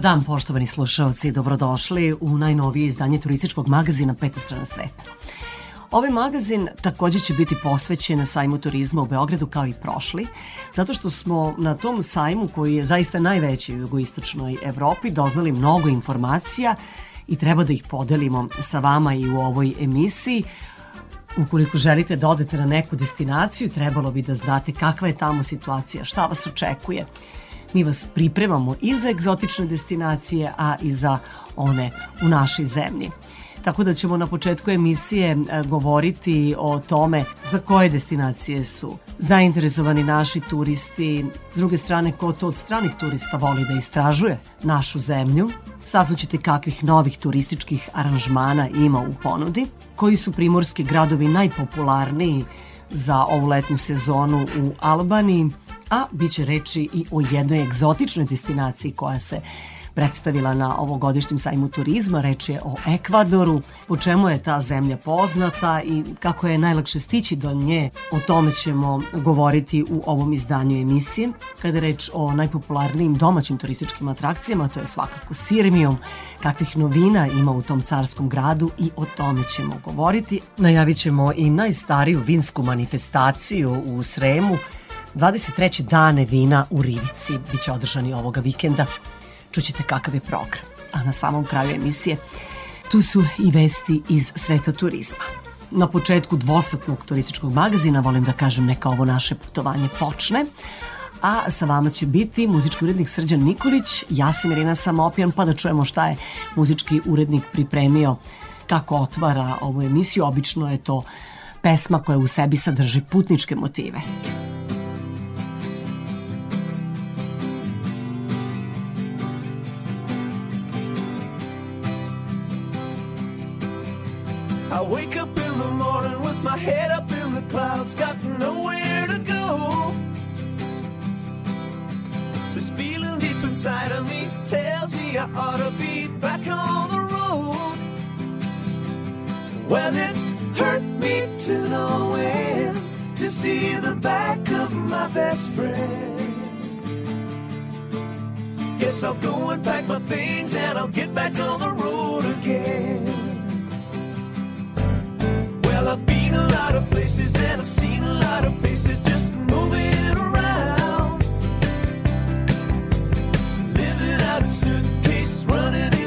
Dan, poštovani slušalci, dobrodošli u najnovije izdanje turističkog magazina Peta strana sveta. Ovaj magazin takođe će biti posvećen sajmu turizma u Beogradu kao i prošli, zato što smo na tom sajmu koji je zaista najveći u jugoistočnoj Evropi doznali mnogo informacija i treba da ih podelimo sa vama i u ovoj emisiji. Ukoliko želite da odete na neku destinaciju, trebalo bi da znate kakva je tamo situacija, šta vas očekuje – Mi vas pripremamo i za egzotične destinacije, a i za one u našoj zemlji. Tako da ćemo na početku emisije e, govoriti o tome za koje destinacije su zainteresovani naši turisti, s druge strane ko to od stranih turista voli da istražuje našu zemlju, saznaćete kakvih novih turističkih aranžmana ima u ponudi, koji su primorski gradovi najpopularniji za ovu letnju sezonu u Albaniji, a bit će reči i o jednoj egzotičnoj destinaciji koja se predstavila na ovogodišnjem sajmu turizma. Reč je o Ekvadoru, po čemu je ta zemlja poznata i kako je najlakše stići do nje. O tome ćemo govoriti u ovom izdanju emisije. Kada je reč o najpopularnijim domaćim turističkim atrakcijama, to je svakako Sirmijom, kakvih novina ima u tom carskom gradu i o tome ćemo govoriti. Najavit ćemo i najstariju vinsku manifestaciju u Sremu, 23. dane vina u Rivici biće održani ovoga vikenda. Čućete kakav je program. A na samom kraju emisije tu su i vesti iz sveta turizma. Na početku dvosatnog turističkog magazina volim da kažem neka ovo naše putovanje počne. A sa vama će biti muzički urednik Srđan Nikolić, ja sam Irina Samopijan, pa da čujemo šta je muzički urednik pripremio kako otvara ovu emisiju. Obično je to pesma koja u sebi sadrži putničke motive. Inside of me tells me I ought to be back on the road. Well, it hurt me to no end to see the back of my best friend. Guess I'll go and my things and I'll get back on the road again. Well, I've been a lot of places and I've seen a lot of faces just moving suitcase, running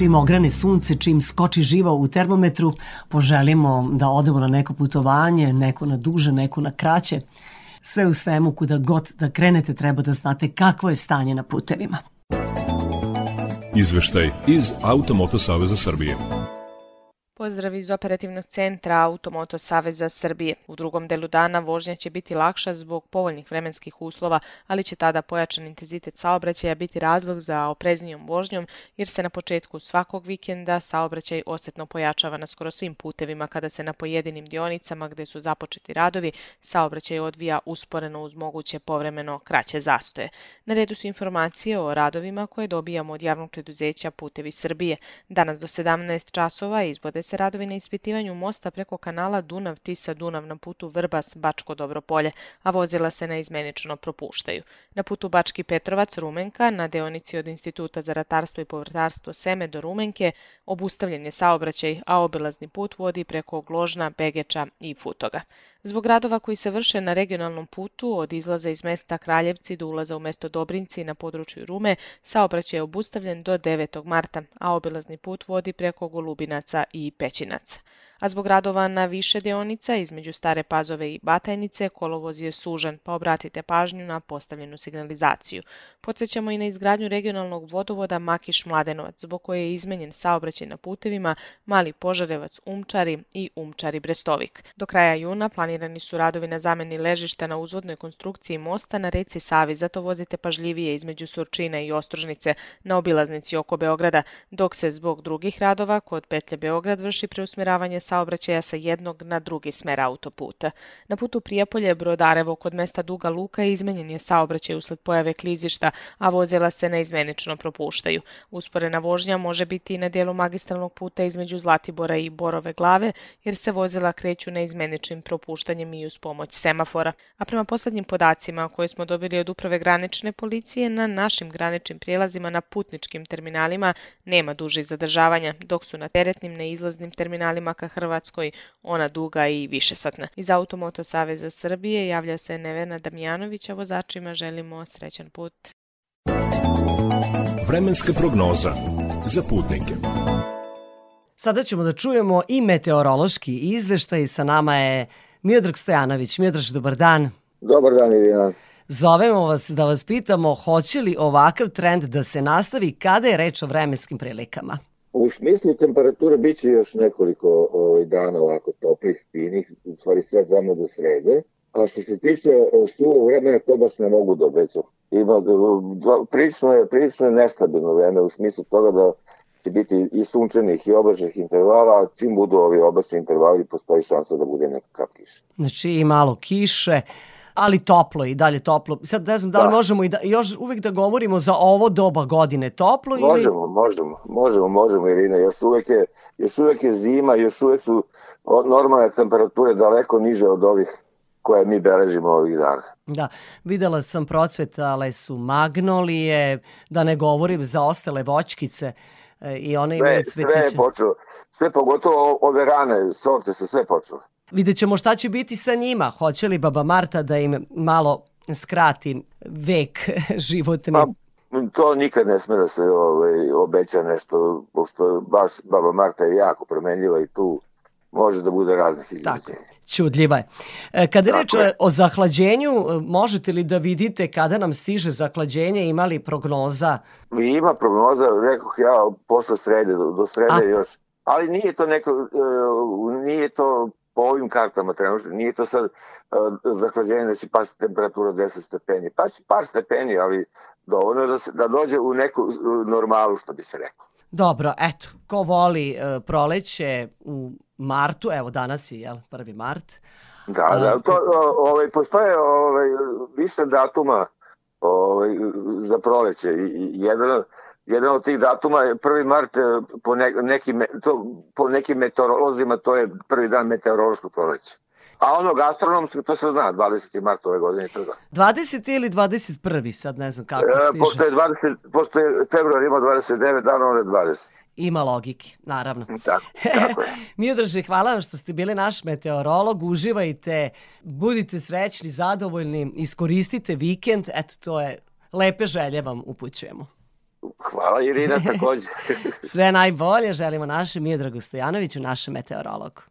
čim ograne sunce, čim skoči živo u termometru, poželimo da odemo na neko putovanje, neko na duže, neko na kraće. Sve u svemu, kuda god da krenete, treba da znate kakvo je stanje na putevima. Izveštaj iz Automoto Saveza Srbije. Pozdrav iz operativnog centra Automoto Saveza Srbije. U drugom delu dana vožnja će biti lakša zbog povoljnih vremenskih uslova, ali će tada pojačan intenzitet saobraćaja biti razlog za opreznijom vožnjom, jer se na početku svakog vikenda saobraćaj osetno pojačava na skoro svim putevima kada se na pojedinim dionicama gde su započeti radovi saobraćaj odvija usporeno uz moguće povremeno kraće zastoje. Na redu su informacije o radovima koje dobijamo od javnog preduzeća Putevi Srbije. Danas do 17 časova izvode se radovi na ispitivanju mosta preko kanala Dunav-Tisa-Dunav na putu Vrbas-Bačko Dobropolje, a vozila se neizmenično propuštaju. Na putu Bački Petrovac-Rumenka, na deonici od Instituta za ratarstvo i povrtarstvo Seme do Rumenke, obustavljen je saobraćaj, a obilazni put vodi preko Gložna, Begeča i Futoga. Zbog radova koji se vrše na regionalnom putu od izlaza iz mesta Kraljevci do ulaza u mesto Dobrinci na području Rume, saobraćaj je obustavljen do 9. marta, a obilazni put vodi preko Golubinaca i Pećinaca. A zbog radova na više deonica između Stare Pazove i Batajnice kolovoz je sužan, pa obratite pažnju na postavljenu signalizaciju. Podsećamo i na izgradnju regionalnog vodovoda Makiš Mladenovac, zbog koje je izmenjen saobraćaj na putevima Mali Požarevac Umčari i Umčari Brestovik. Do kraja juna planirani su radovi na zameni ležišta na uzvodnoj konstrukciji mosta na reci Savi, zato vozite pažljivije između Surčina i Ostružnice na obilaznici oko Beograda, dok se zbog drugih radova kod petlje Beograd vrši preusmeravanje saobraćaja sa jednog na drugi smer autoputa. Na putu Prijepolje Brodarevo kod mesta Duga Luka izmenjen je saobraćaj usled pojave klizišta, a vozila se neizmenično propuštaju. Usporena vožnja može biti i na dijelu magistralnog puta između Zlatibora i Borove glave, jer se vozila kreću neizmeničnim propuštanjem i uz pomoć semafora. A prema poslednjim podacima koje smo dobili od uprave granične policije, na našim graničnim prijelazima na putničkim terminalima nema dužih zadržavanja, dok su na teretnim neizlaznim terminalima ka Hrvatskoj ona duga i višesatna. Iz Automoto Saveza Srbije javlja se Nevena Damjanović, a vozačima želimo srećan put. Vremenska prognoza za putnike. Sada ćemo da čujemo i meteorološki izveštaj. Sa nama je Miodrag Stojanović. Miodrag, dobar dan. Dobar dan, Irina. Zovemo vas da vas pitamo hoće li ovakav trend da se nastavi kada je reč o vremenskim prilikama. U smislu temperature bit će još nekoliko ovaj, dana ovako toplih, finih, u stvari sve tamo do srede. A što se tiče e, suvog vremena, to baš ne mogu da obećam. Ima, e, prilično je, prilično je nestabilno vreme u smislu toga da će biti i sunčanih i oblačnih intervala, a čim budu ovi oblačni intervali, postoji šansa da bude nekakav kiš. Znači i malo kiše, ali toplo i dalje toplo. Sad ne znam da li Da. možemo i da, još uvek da govorimo za ovo doba godine toplo ili... Možemo, možemo, možemo, možemo Irina, još uvek je, još uvek je zima, još uvek su normalne temperature daleko niže od ovih koje mi beležimo ovih dana. Da, videla sam procvetale su magnolije, da ne govorim za ostale voćkice e, i one imaju Sve, sve je cvetiće. počelo, sve pogotovo ove rane sorte su sve počele. Vidjet ćemo šta će biti sa njima. Hoće li Baba Marta da im malo skrati vek životni? Pa, to nikad ne sme da se ovaj, obeća nešto, pošto baš Baba Marta je jako promenljiva i tu može da bude raznih Tako, iznenađenja. čudljiva je. E, Kada Tako reč je. o zahlađenju, e, možete li da vidite kada nam stiže zahlađenje, ima li prognoza? Ima prognoza, rekoh ja, posle srede, do, do srede A. još, ali nije to neko, e, nije to po ovim kartama trenutno, nije to sad e, zahlađenje da će pasti temperatura 10 stepeni, pa će par stepeni, ali dovoljno da, se, da dođe u neku normalu, što bi se reklo. Dobro, eto, ko voli e, proleće u martu, evo danas je, jel, 1. mart, Da, A, da, to, o, ovaj, postoje ovaj, više datuma ovaj, za proleće i, i jedan, jedan od tih datuma je 1. mart e, po, ne, nekim, to, po nekim meteorolozima to je prvi dan meteorološkog proleća. A onog astronomskog to se zna, 20. mart ove godine. Je to. 20. ili 21. sad ne znam kako E, stiže. pošto, je 20, pošto je februar ima 29 dana, on je 20. Ima logike, naravno. Tako, tako je. Miodraže, hvala vam što ste bili naš meteorolog. Uživajte, budite srećni, zadovoljni, iskoristite vikend. Eto, to je lepe želje vam upućujemo. Hvala Irina takođe. Sve najbolje želimo našem Miodragu Stojanoviću, našem meteorologu.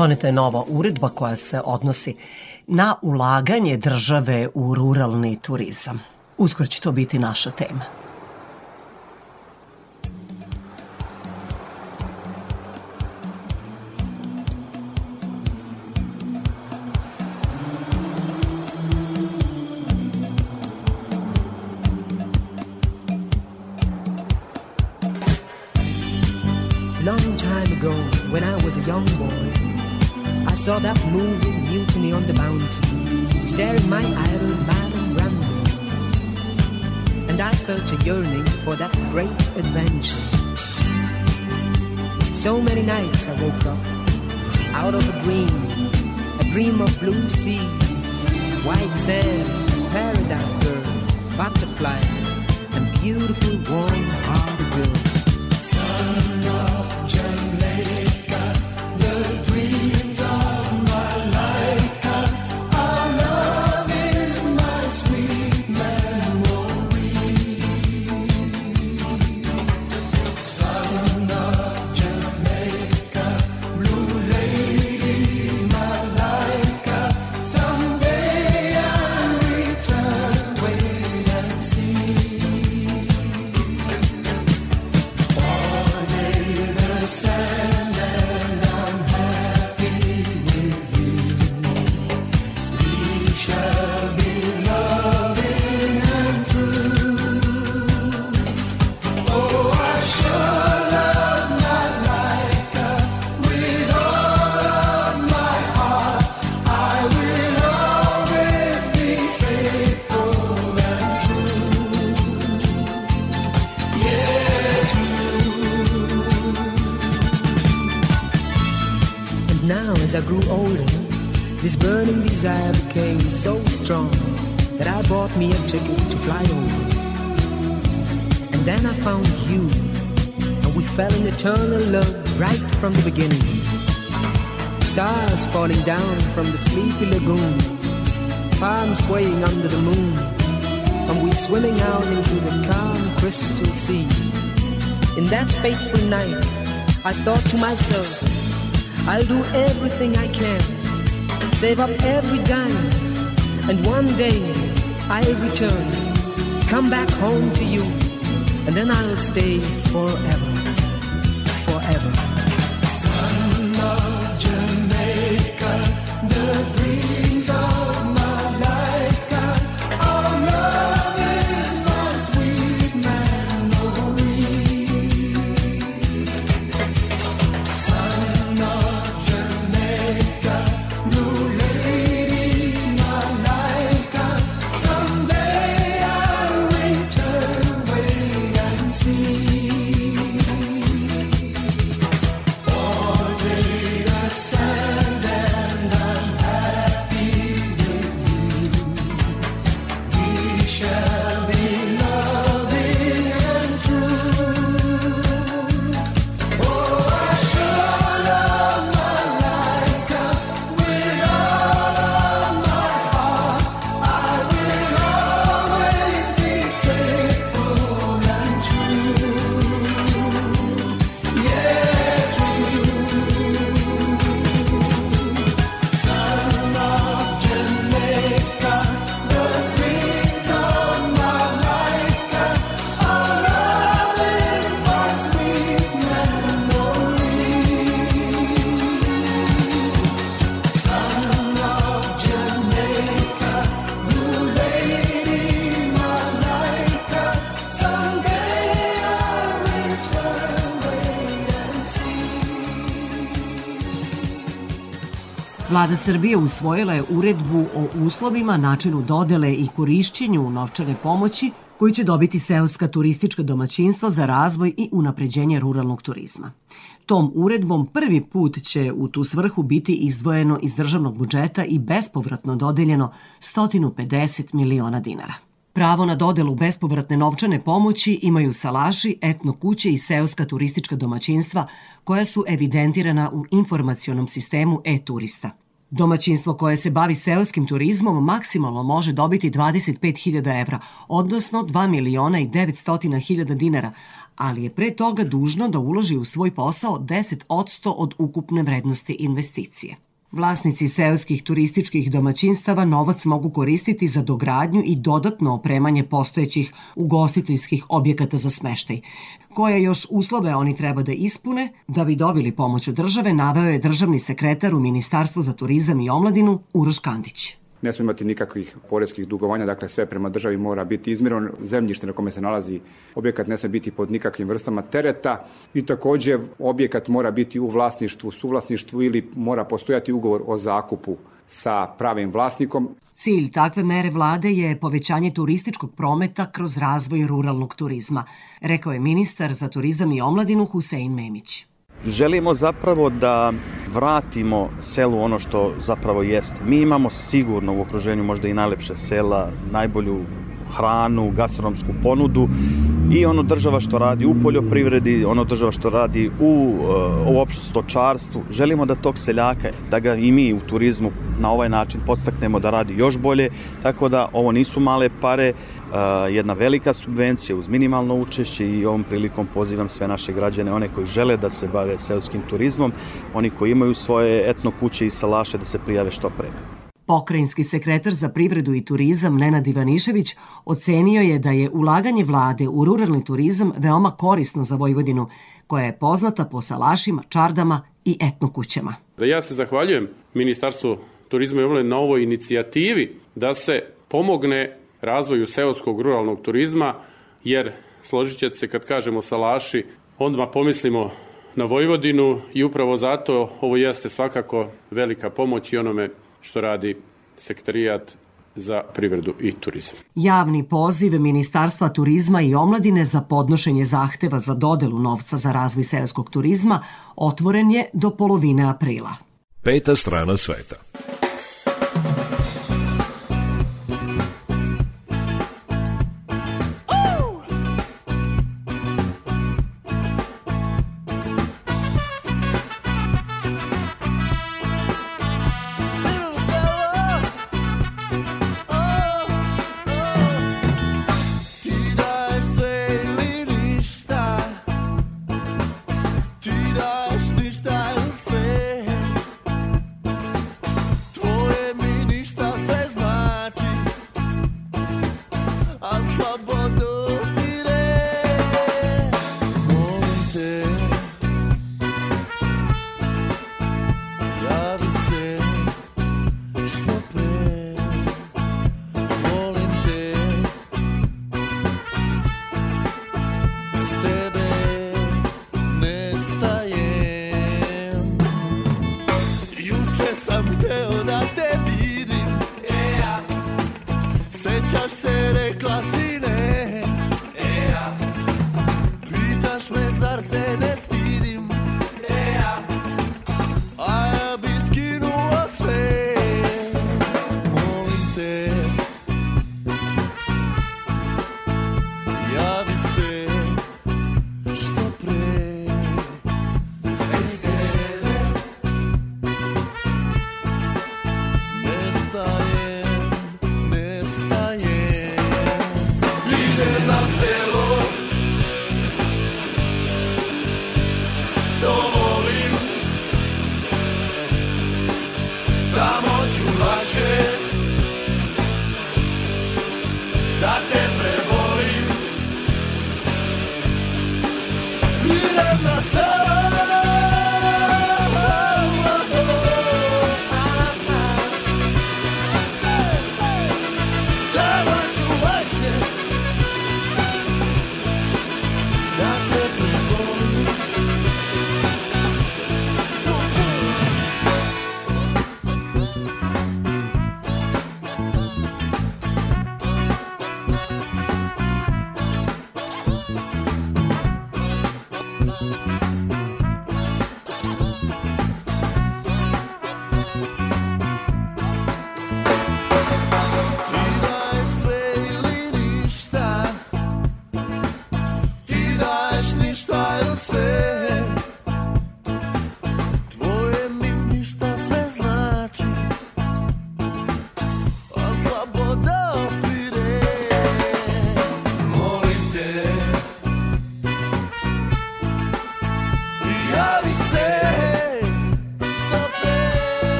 Doneta je nova uredba koja se odnosi na ulaganje države u ruralni turizam. Uskoro će to biti naša tema. Long time ago, when I was a young boy, saw that movie Mutiny on the Bounty, staring my idol Marlon Brando. And I felt a yearning for that great adventure. So many nights I woke up out of a dream, a dream of blue seas, white sand, paradise birds, butterflies, and beautiful warm-hearted girls. Eternal love right from the beginning. Stars falling down from the sleepy lagoon, palms swaying under the moon, and we swimming out into the calm crystal sea. In that fateful night, I thought to myself, I'll do everything I can, save up every dime, and one day I'll return, come back home to you, and then I'll stay forever, forever. Vlada Srbije usvojila je uredbu o uslovima, načinu dodele i korišćenju novčane pomoći koju će dobiti seoska turistička domaćinstva za razvoj i unapređenje ruralnog turizma. Tom uredbom prvi put će u tu svrhu biti izdvojeno iz državnog budžeta i bespovratno dodeljeno 150 miliona dinara. Pravo na dodelu bespovratne novčane pomoći imaju salaši, etno kuće i seoska turistička domaćinstva koja su evidentirana u informacionom sistemu e-turista. Domaćinstvo koje se bavi seoskim turizmom maksimalno može dobiti 25.000 evra, odnosno 2 miliona i 900 hiljada dinara, ali je pre toga dužno da uloži u svoj posao 10% od ukupne vrednosti investicije. Vlasnici seoskih turističkih domaćinstava novac mogu koristiti za dogradnju i dodatno opremanje postojećih ugostiteljskih objekata za smeštaj. Koje još uslove oni treba da ispune da bi dobili pomoć od države, naveo je državni sekretar u Ministarstvu za turizam i omladinu Uroš Kandić ne smije imati nikakvih poreskih dugovanja, dakle sve prema državi mora biti izmireno, zemljište na kome se nalazi objekat ne smije biti pod nikakvim vrstama tereta i takođe objekat mora biti u vlasništvu, suvlasništvu ili mora postojati ugovor o zakupu sa pravim vlasnikom. Cilj takve mere vlade je povećanje turističkog prometa kroz razvoj ruralnog turizma, rekao je ministar za turizam i omladinu Husein Memić. Želimo zapravo da vratimo selu ono što zapravo jeste. Mi imamo sigurno u okruženju možda i najlepše sela, najbolju hranu, gastronomsku ponudu i ono država što radi u poljoprivredi, ono država što radi u uh, uopšte stočarstvu. Želimo da tog seljaka, da ga i mi u turizmu na ovaj način podstaknemo da radi još bolje, tako da ovo nisu male pare, jedna velika subvencija uz minimalno učešće i ovom prilikom pozivam sve naše građane, one koji žele da se bave seoskim turizmom, oni koji imaju svoje etno kuće i salaše da se prijave što pre. Pokrajinski sekretar za privredu i turizam Nenad Ivanišević ocenio je da je ulaganje vlade u ruralni turizam veoma korisno za Vojvodinu, koja je poznata po salašima, čardama i etnokućama. Da ja se zahvaljujem Ministarstvu turizma i omladine na ovoj inicijativi da se pomogne razvoju seoskog ruralnog turizma, jer složit ćete se kad kažemo salaši, onda pomislimo na Vojvodinu i upravo zato ovo jeste svakako velika pomoć i onome što radi sekretarijat za privredu i turizam. Javni poziv Ministarstva turizma i omladine za podnošenje zahteva za dodelu novca za razvoj seoskog turizma otvoren je do polovine aprila. Peta strana sveta.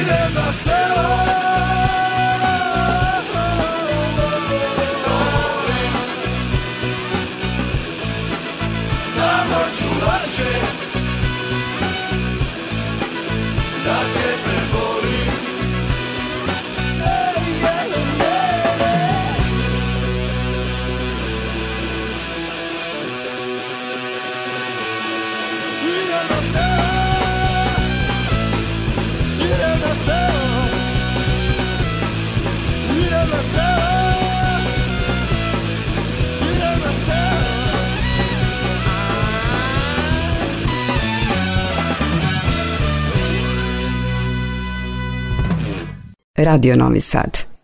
Idem na Radio Novi Sad.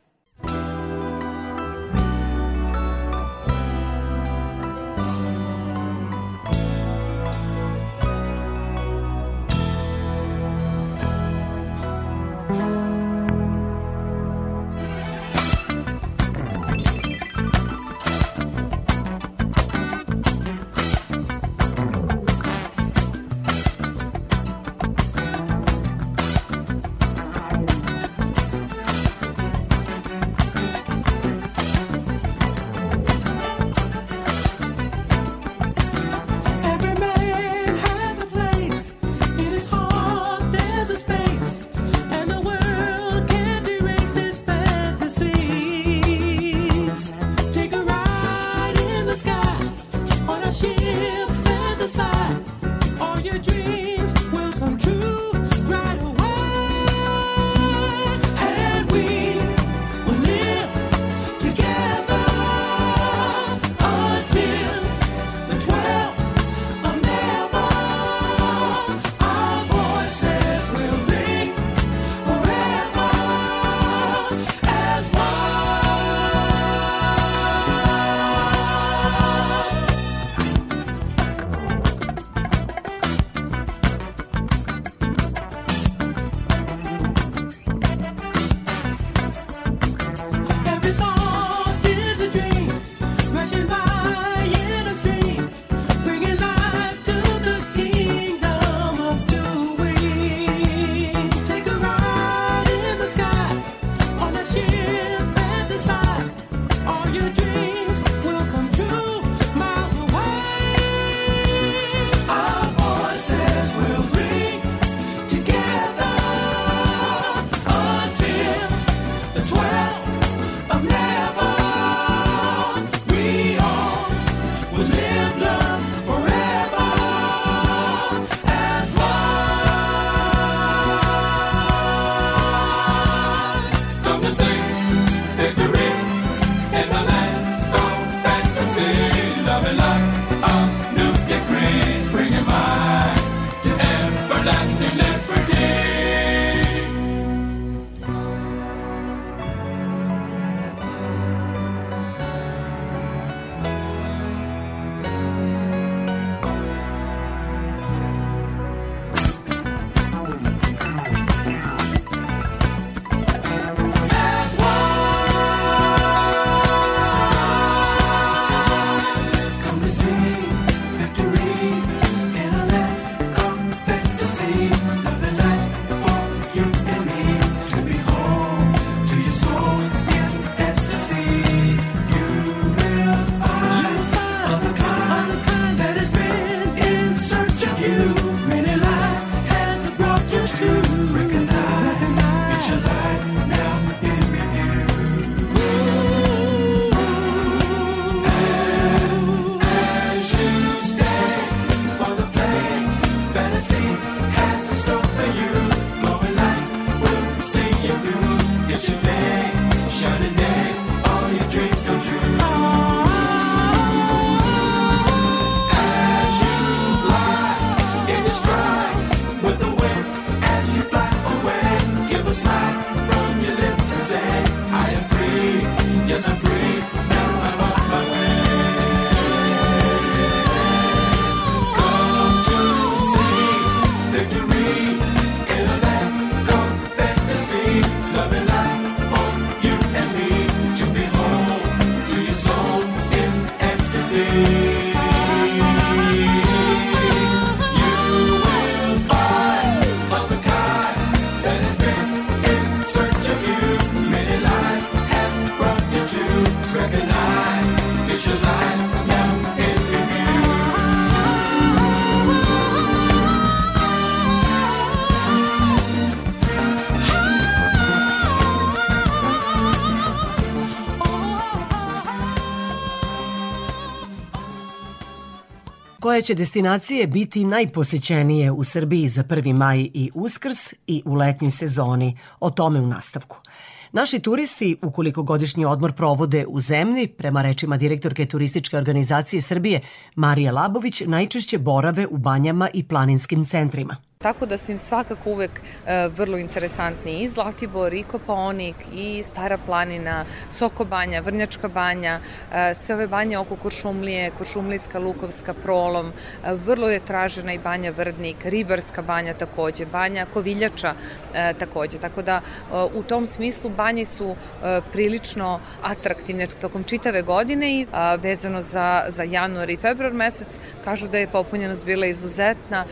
Koje će destinacije biti najposećenije u Srbiji za 1. maj i Uskrs i u letnjoj sezoni? O tome u nastavku. Naši turisti, ukoliko godišnji odmor provode u zemlji, prema rečima direktorke turističke organizacije Srbije Marije Labović, najčešće borave u banjama i planinskim centrima. Tako da su im svakako uvek e, vrlo interesantni i Zlatibor, i Kopaonik, i Stara planina, Sokobanja, Vrnjačka banja, e, sve ove banje oko Kuršumlije, Kuršumlijska, Lukovska, Prolom, e, vrlo je tražena i banja Vrdnik, Ribarska banja takođe, banja Koviljača takođe. Tako da u tom smislu banje su prilično atraktivne tokom čitave godine i vezano za, za januar i februar mesec kažu da je popunjenost bila izuzetna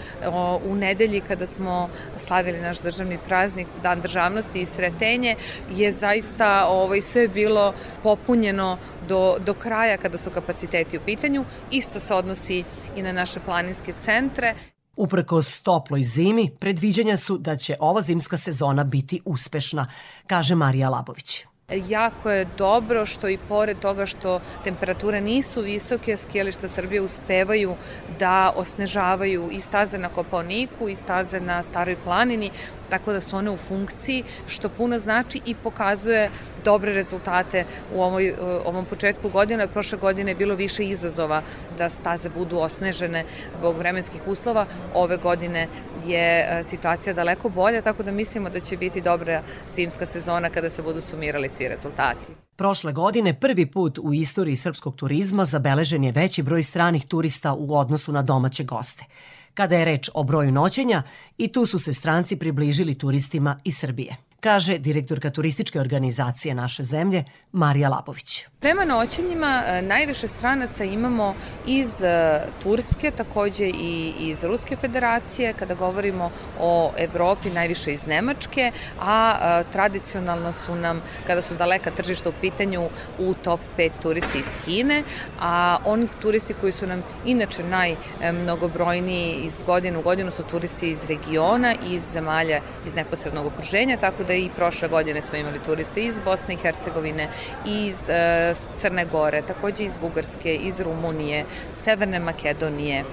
u nedelji kada smo slavili naš državni praznik, Dan državnosti i sretenje, je zaista ovaj, sve bilo popunjeno do, do kraja kada su kapaciteti u pitanju. Isto se odnosi i na naše planinske centre. Uprkos toploj zimi, predviđanja su da će ova zimska sezona biti uspešna, kaže Marija Labović. Jako je dobro što i pored toga što temperature nisu visoke, skijališta Srbije uspevaju da osnežavaju i staze na Koponiku i staze na Staroj planini, tako da su one u funkciji, što puno znači i pokazuje dobre rezultate u ovoj, ovom početku godine. Prošle godine je bilo više izazova da staze budu osnežene zbog vremenskih uslova. Ove godine je e, situacija daleko bolja, tako da mislimo da će biti dobra zimska sezona kada se budu sumirali svi rezultati. Prošle godine prvi put u istoriji srpskog turizma zabeležen je veći broj stranih turista u odnosu na domaće goste. Kada je reč o broju noćenja, i tu su se stranci približili turistima iz Srbije kaže direktorka turističke organizacije naše zemlje Marija Labović. Prema noćenjima e, najviše stranaca imamo iz e, Turske, takođe i iz Ruske federacije, kada govorimo o Evropi najviše iz Nemačke, a e, tradicionalno su nam, kada su daleka tržišta u pitanju, u top 5 turisti iz Kine, a onih turisti koji su nam inače najmnogobrojniji iz godine u godinu su turisti iz regiona, iz zemalja iz neposrednog okruženja, tako da i prošle godine smo imali turiste iz Bosne i Hercegovine, iz e, Crne Gore, takođe iz Bugarske, iz Rumunije, Severne Makedonije, e,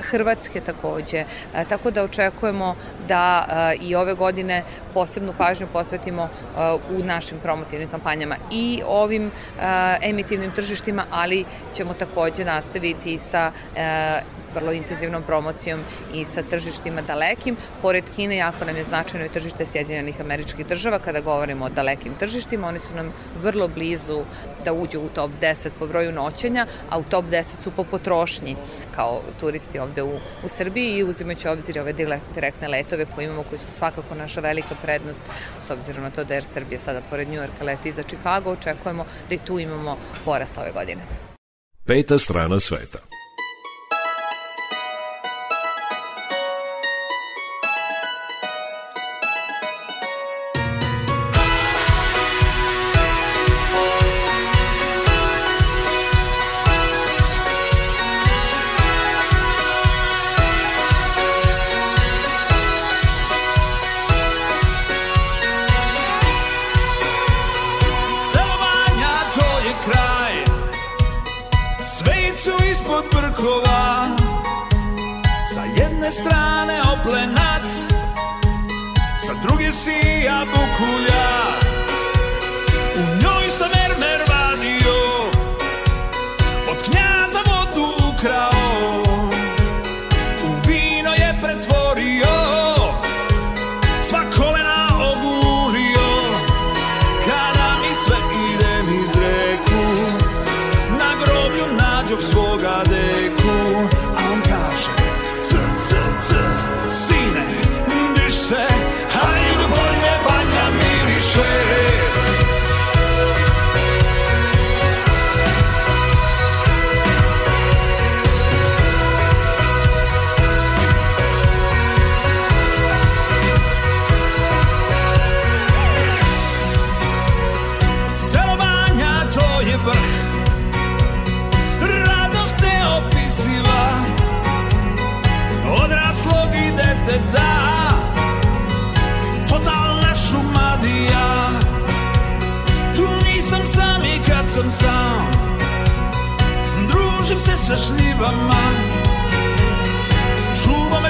Hrvatske takođe, e, tako da očekujemo da i ove godine posebnu pažnju posvetimo u našim promotivnim kampanjama i ovim emitivnim tržištima, ali ćemo takođe nastaviti sa vrlo intenzivnom promocijom i sa tržištima dalekim. Pored Kine, jako nam je značajno i tržište Sjedinjenih američkih država. Kada govorimo o dalekim tržištima, oni su nam vrlo blizu da uđu u top 10 po broju noćenja, a u top 10 su po potrošnji kao turisti ovde u, u Srbiji i uzimajući obzir ove direktne letove koje imamo, koji su svakako naša velika prednost, s obzirom na to da Air Srbija sada pored New Yorka leti za Chicago, očekujemo da i tu imamo porast ove godine. Peta strana sveta. Jedne strane oplenac Sa druge sija bukulja U sam sam. Družim se sa šljivama.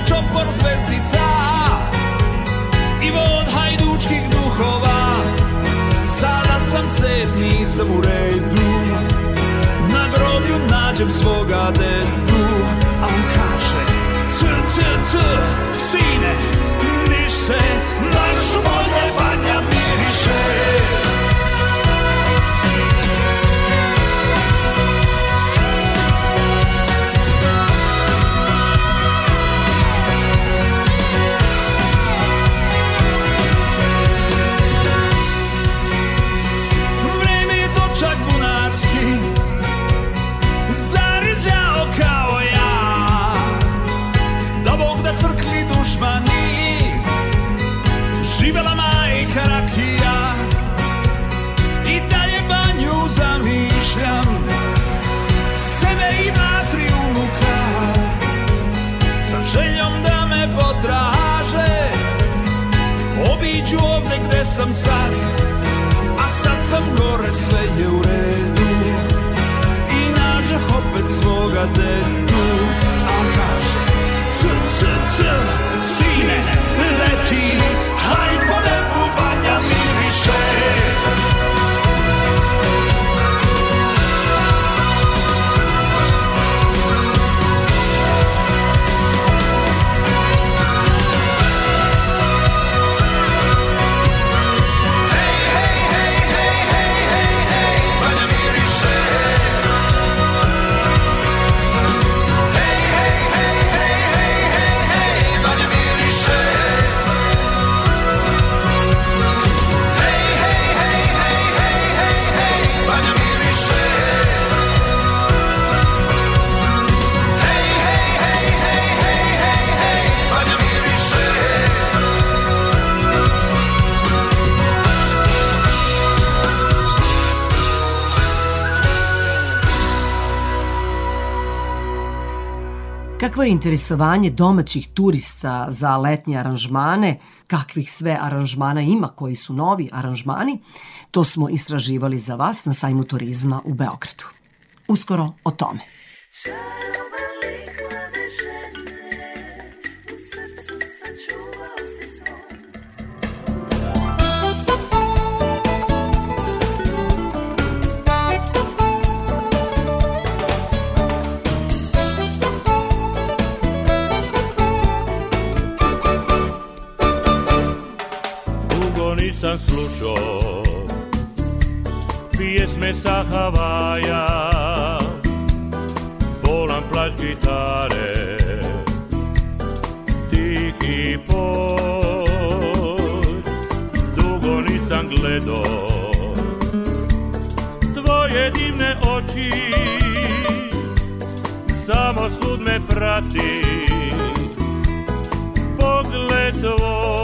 Čopor zvezdica i vod hajdučkih duhova. Sada sam set, nisam u redu. Na groblju nađem svoga dedu. A on kaže C, c, c, sine Niš se, naš bolje banja miriše sam sad a sad sam gore, sve je u redu. I nađeh opet svoga dedu A on kaže C, c, c, sine, leti Haj Kakvo je interesovanje domaćih turista za letnje aranžmane, kakvih sve aranžmana ima koji su novi aranžmani, to smo istraživali za vas na sajmu turizma u Beogradu. Uskoro o tome. Dugo nisam slušao pjesme sa Havaja. Bolan plać gitare Tihi poj Dugo nisam gledao Tvoje divne oči Samo svud me prati. Pogled tvoj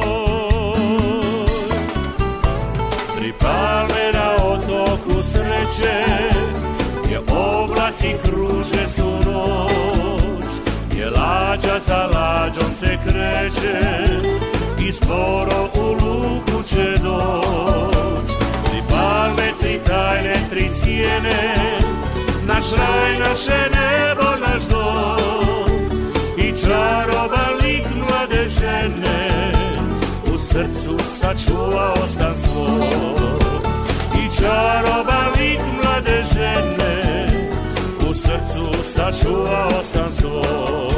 oblaci kruže su noć Gdje lađa za lađom se kreće I skoro u luku će doć. Tri palme, tri tajne, tri sjene Naš raj, naše nebo, naš dom. I čaroban lik mlade žene u srcu sačuvao sam svoj. I čaroban lik mlade žene srcu sačuvao sam svoj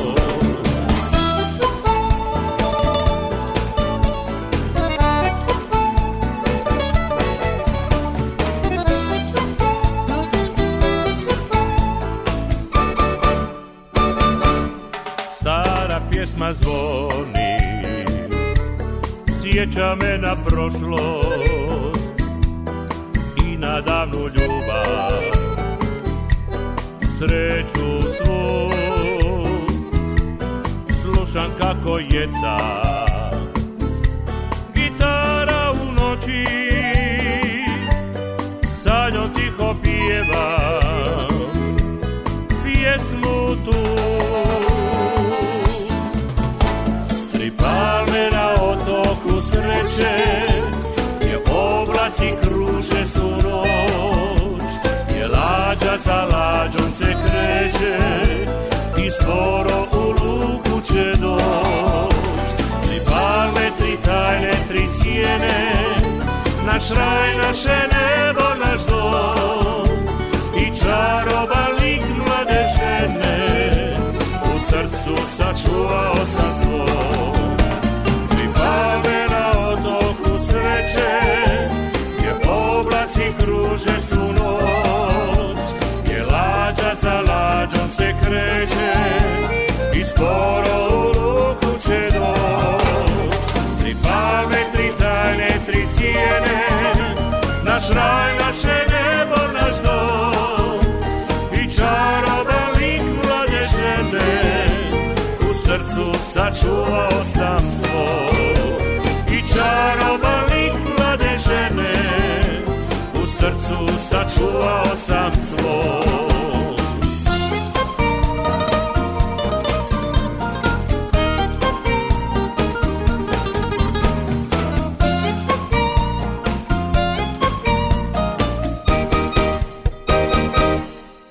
Stara pjesma zvoni Sjeća na prošlost I na davnu ljubav Sreću svu. Slušam kako jeca Gitara u noći Sa njom tiho pjevam Pjesmu tu. Tri palme na otoku sreće sjene Naš raj, naše nebo, naš dom. I čaroba lik mlade žene U srcu sačuvao sam svoj. Tri palme na otoku sreće Gdje oblaci kruže su noć. Gdje lađa za lađom se kreće I skoro sačuvao sam svoj. I čaroban lik mlade žene U srcu sačuvao sam svoj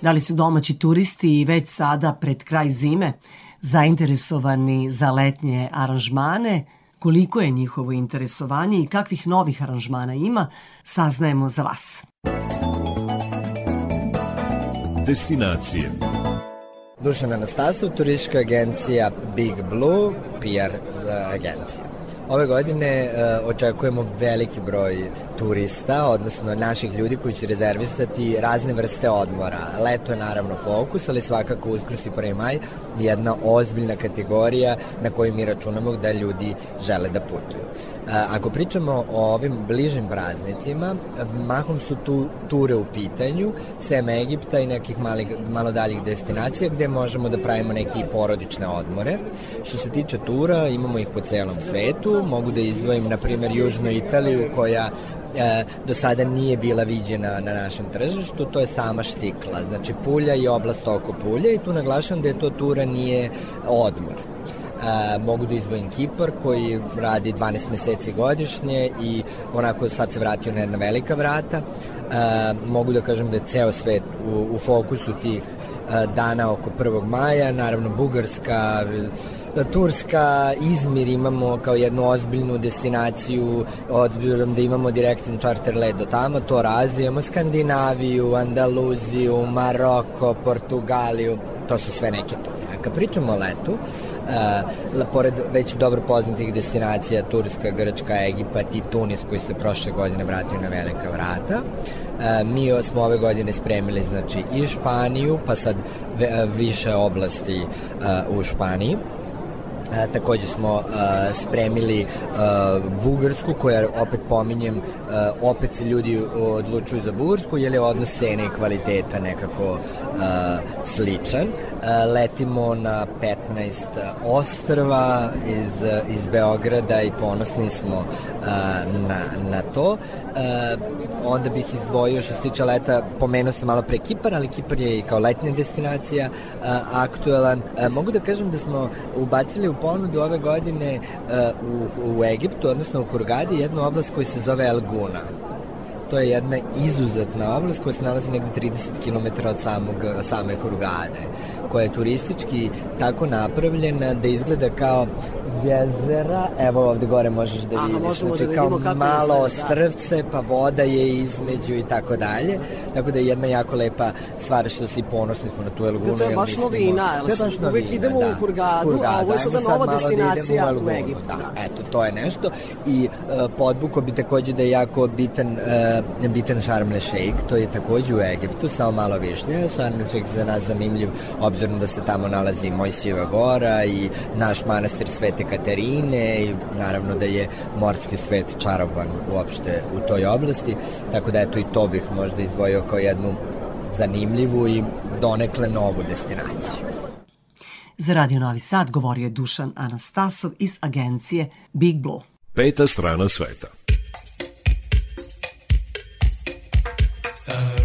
Da li su domaći turisti već sada pred kraj zime zainteresovani za letnje aranžmane? Koliko je njihovo interesovanje i kakvih novih aranžmana ima, saznajemo za vas. Destinacije. Dušan Anastasov, turistička agencija Big Blue, PR agencija. Ove godine e, očekujemo veliki broj turista, odnosno naših ljudi koji će rezervisati razne vrste odmora. Leto je naravno fokus, ali svakako uskrs i 1. maj je jedna ozbiljna kategorija na koju mi računamo da ljudi žele da putuju. Ako pričamo o ovim bližim praznicima, mahom su tu ture u pitanju, sem Egipta i nekih malih, malo daljih destinacija gde možemo da pravimo neke porodične odmore. Što se tiče tura, imamo ih po celom svetu, mogu da izdvojim, na primjer, Južnu Italiju koja e, do sada nije bila viđena na našem tržištu, to je sama štikla, znači Pulja i oblast oko Pulja i tu naglašam da je to tura nije odmor. E, mogu da izdvojim Kipar koji radi 12 meseci godišnje i onako sad se vratio na jedna velika vrata. E, mogu da kažem da je ceo svet u, u fokusu tih e, dana oko 1. maja, naravno Bugarska, e, Turska, Izmir imamo kao jednu ozbiljnu destinaciju, odbirom da imamo direktan charter let do tamo, to razvijamo, Skandinaviju, Andaluziju, Maroko, Portugaliju, to su sve neke to. Kad pričamo o letu, uh, pored već dobro poznatih destinacija Turska, Grčka, Egipat i Tunis koji se prošle godine vratio na velika vrata, uh, mi smo ove godine spremili znači i Španiju, pa sad ve, više oblasti uh, u Španiji. E, takođe smo e, spremili e, Bugarsku koja opet pominjem e, opet se ljudi odlučuju za Bugarsku jer je odnos cene i kvaliteta nekako e, sličan. E, letimo na 15 ostrva iz, iz Beograda i ponosni smo e, na, na to. E, onda bih izdvojio što se tiče leta pomenuo sam malo pre Kipar ali Kipar je i kao letnja destinacija e, aktuelan. E, mogu da kažem da smo ubacili u ponudu ove godine uh, u, u Egiptu, odnosno u Hurgadi, jednu oblast koja se zove Elguna. To je jedna izuzetna oblast koja se nalazi negde 30 km od samog, same Hurgade, koja je turistički tako napravljena da izgleda kao jezera, evo ovde gore možeš da Aha, vidiš, možemo znači da kao vidimo kako malo izgleda, da. ostrvce, pa voda je između i tako dalje, tako da je jedna jako lepa stvar što si ponosni smo na tu Elgunu. To je baš novina, jel To je baš novina, idemo u Hurgadu, a ovo je sada sad nova da destinacija idemo u Elgunu, Egiptu, Da, da. eto, to je nešto. I uh, podvuko bi takođe da je jako bitan, uh, bitan Sharm el Sheikh, to je takođe u Egiptu, samo malo višnje. Sharm el Sheikh za nas zanimljiv, obzirom da se tamo nalazi Mojsijeva gora i naš manastir Svete Katarine i naravno da je morski svet čaroban uopšte u toj oblasti, tako da eto i to bih možda izdvojio kao jednu zanimljivu i donekle novu destinaciju. Za Radio Novi Sad govorio je Dušan Anastasov iz agencije Big Blue. Peta strana sveta. Aruba,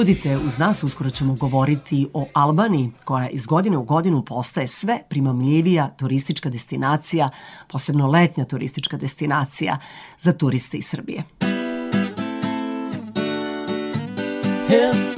budite uz nas, uskoro ćemo govoriti o Albaniji, koja iz godine u godinu postaje sve primamljivija turistička destinacija, posebno letnja turistička destinacija za turiste iz Srbije. Hip.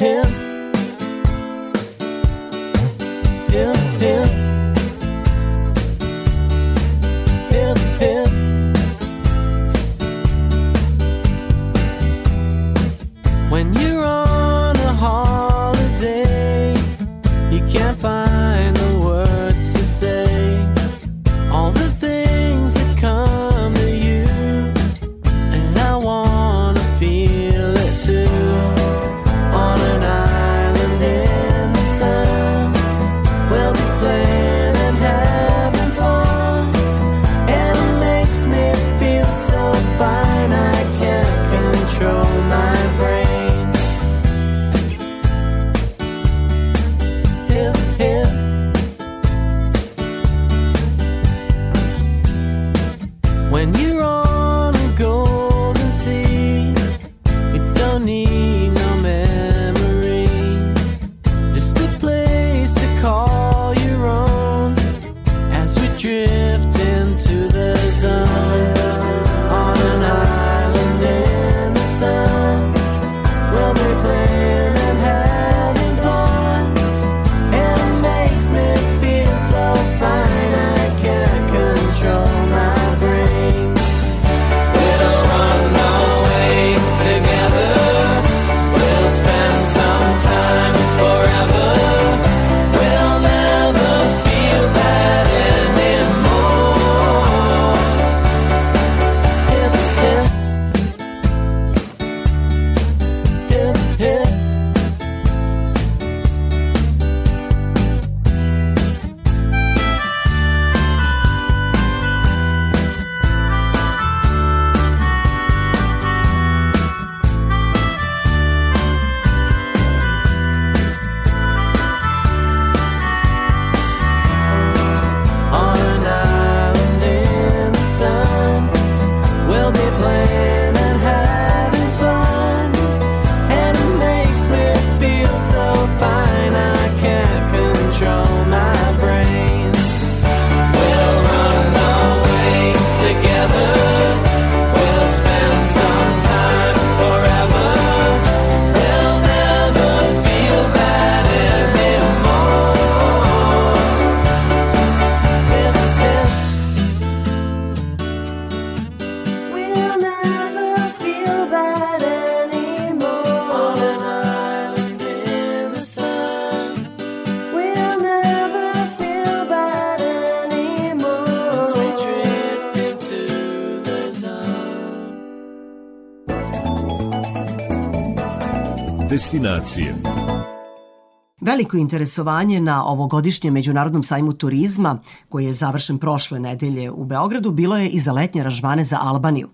Destinacije Veliko interesovanje na ovogodišnjem Međunarodnom sajmu turizma, koji je završen prošle nedelje u Beogradu, bilo je i za letnje aranžmane za Albaniju.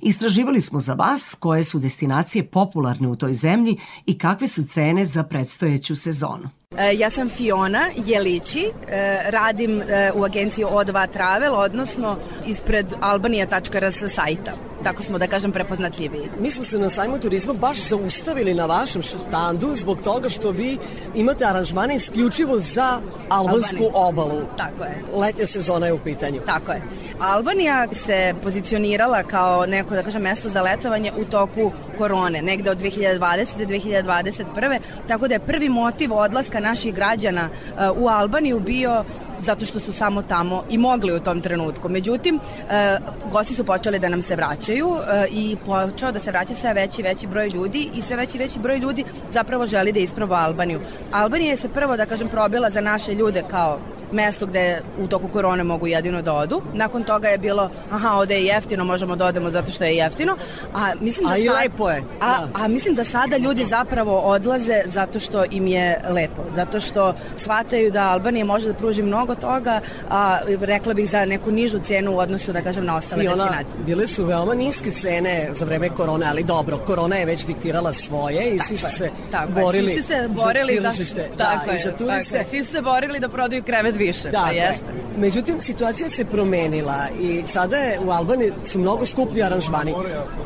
Istraživali smo za vas koje su destinacije popularne u toj zemlji i kakve su cene za predstojeću sezonu. E, Ja sam Fiona Jelići, e, radim e, u agenciji O2 Travel, odnosno ispred albanija.rs sajta. Tako smo, da kažem, prepoznatljiviji. Mi smo se na sajmu turizma baš zaustavili na vašem štandu zbog toga što vi imate aranžmane isključivo za albansku obalu. Tako je. Letnja sezona je u pitanju. Tako je. Albanija se pozicionirala kao neko, da kažem, mesto za letovanje u toku korone, negde od 2020. do 2021. Tako da je prvi motiv odlaska naših građana uh, u Albaniju bio zato što su samo tamo i mogli u tom trenutku. Međutim, e, gosti su počeli da nam se vraćaju e, i počeo da se vraća sve veći i veći broj ljudi i sve veći i veći broj ljudi zapravo želi da isproba Albaniju. Albanija je se prvo, da kažem, probila za naše ljude kao mesto gde u toku korone mogu jedino da odu. Nakon toga je bilo, aha, ovde je jeftino, možemo da odemo zato što je jeftino. A, mislim da A i sad- lepo je, A, da. a mislim da sada ljudi zapravo odlaze zato što im je lepo, zato što shvataju da Albanija može da pruži mnogo toga, a rekla bih za neku nižu cenu u odnosu, da kažem, na ostale destinacije. bile su veoma niske cene za vreme korone, ali dobro, korona je već diktirala svoje i svi su se tako borili, Svi su se borili za tržište, tako da, je, i za tako turiste. je. Svi su se borili da prodaju krevet više. Da, pa jeste. Međutim, situacija se promenila i sada je u Albaniji su mnogo skuplji aranžmani.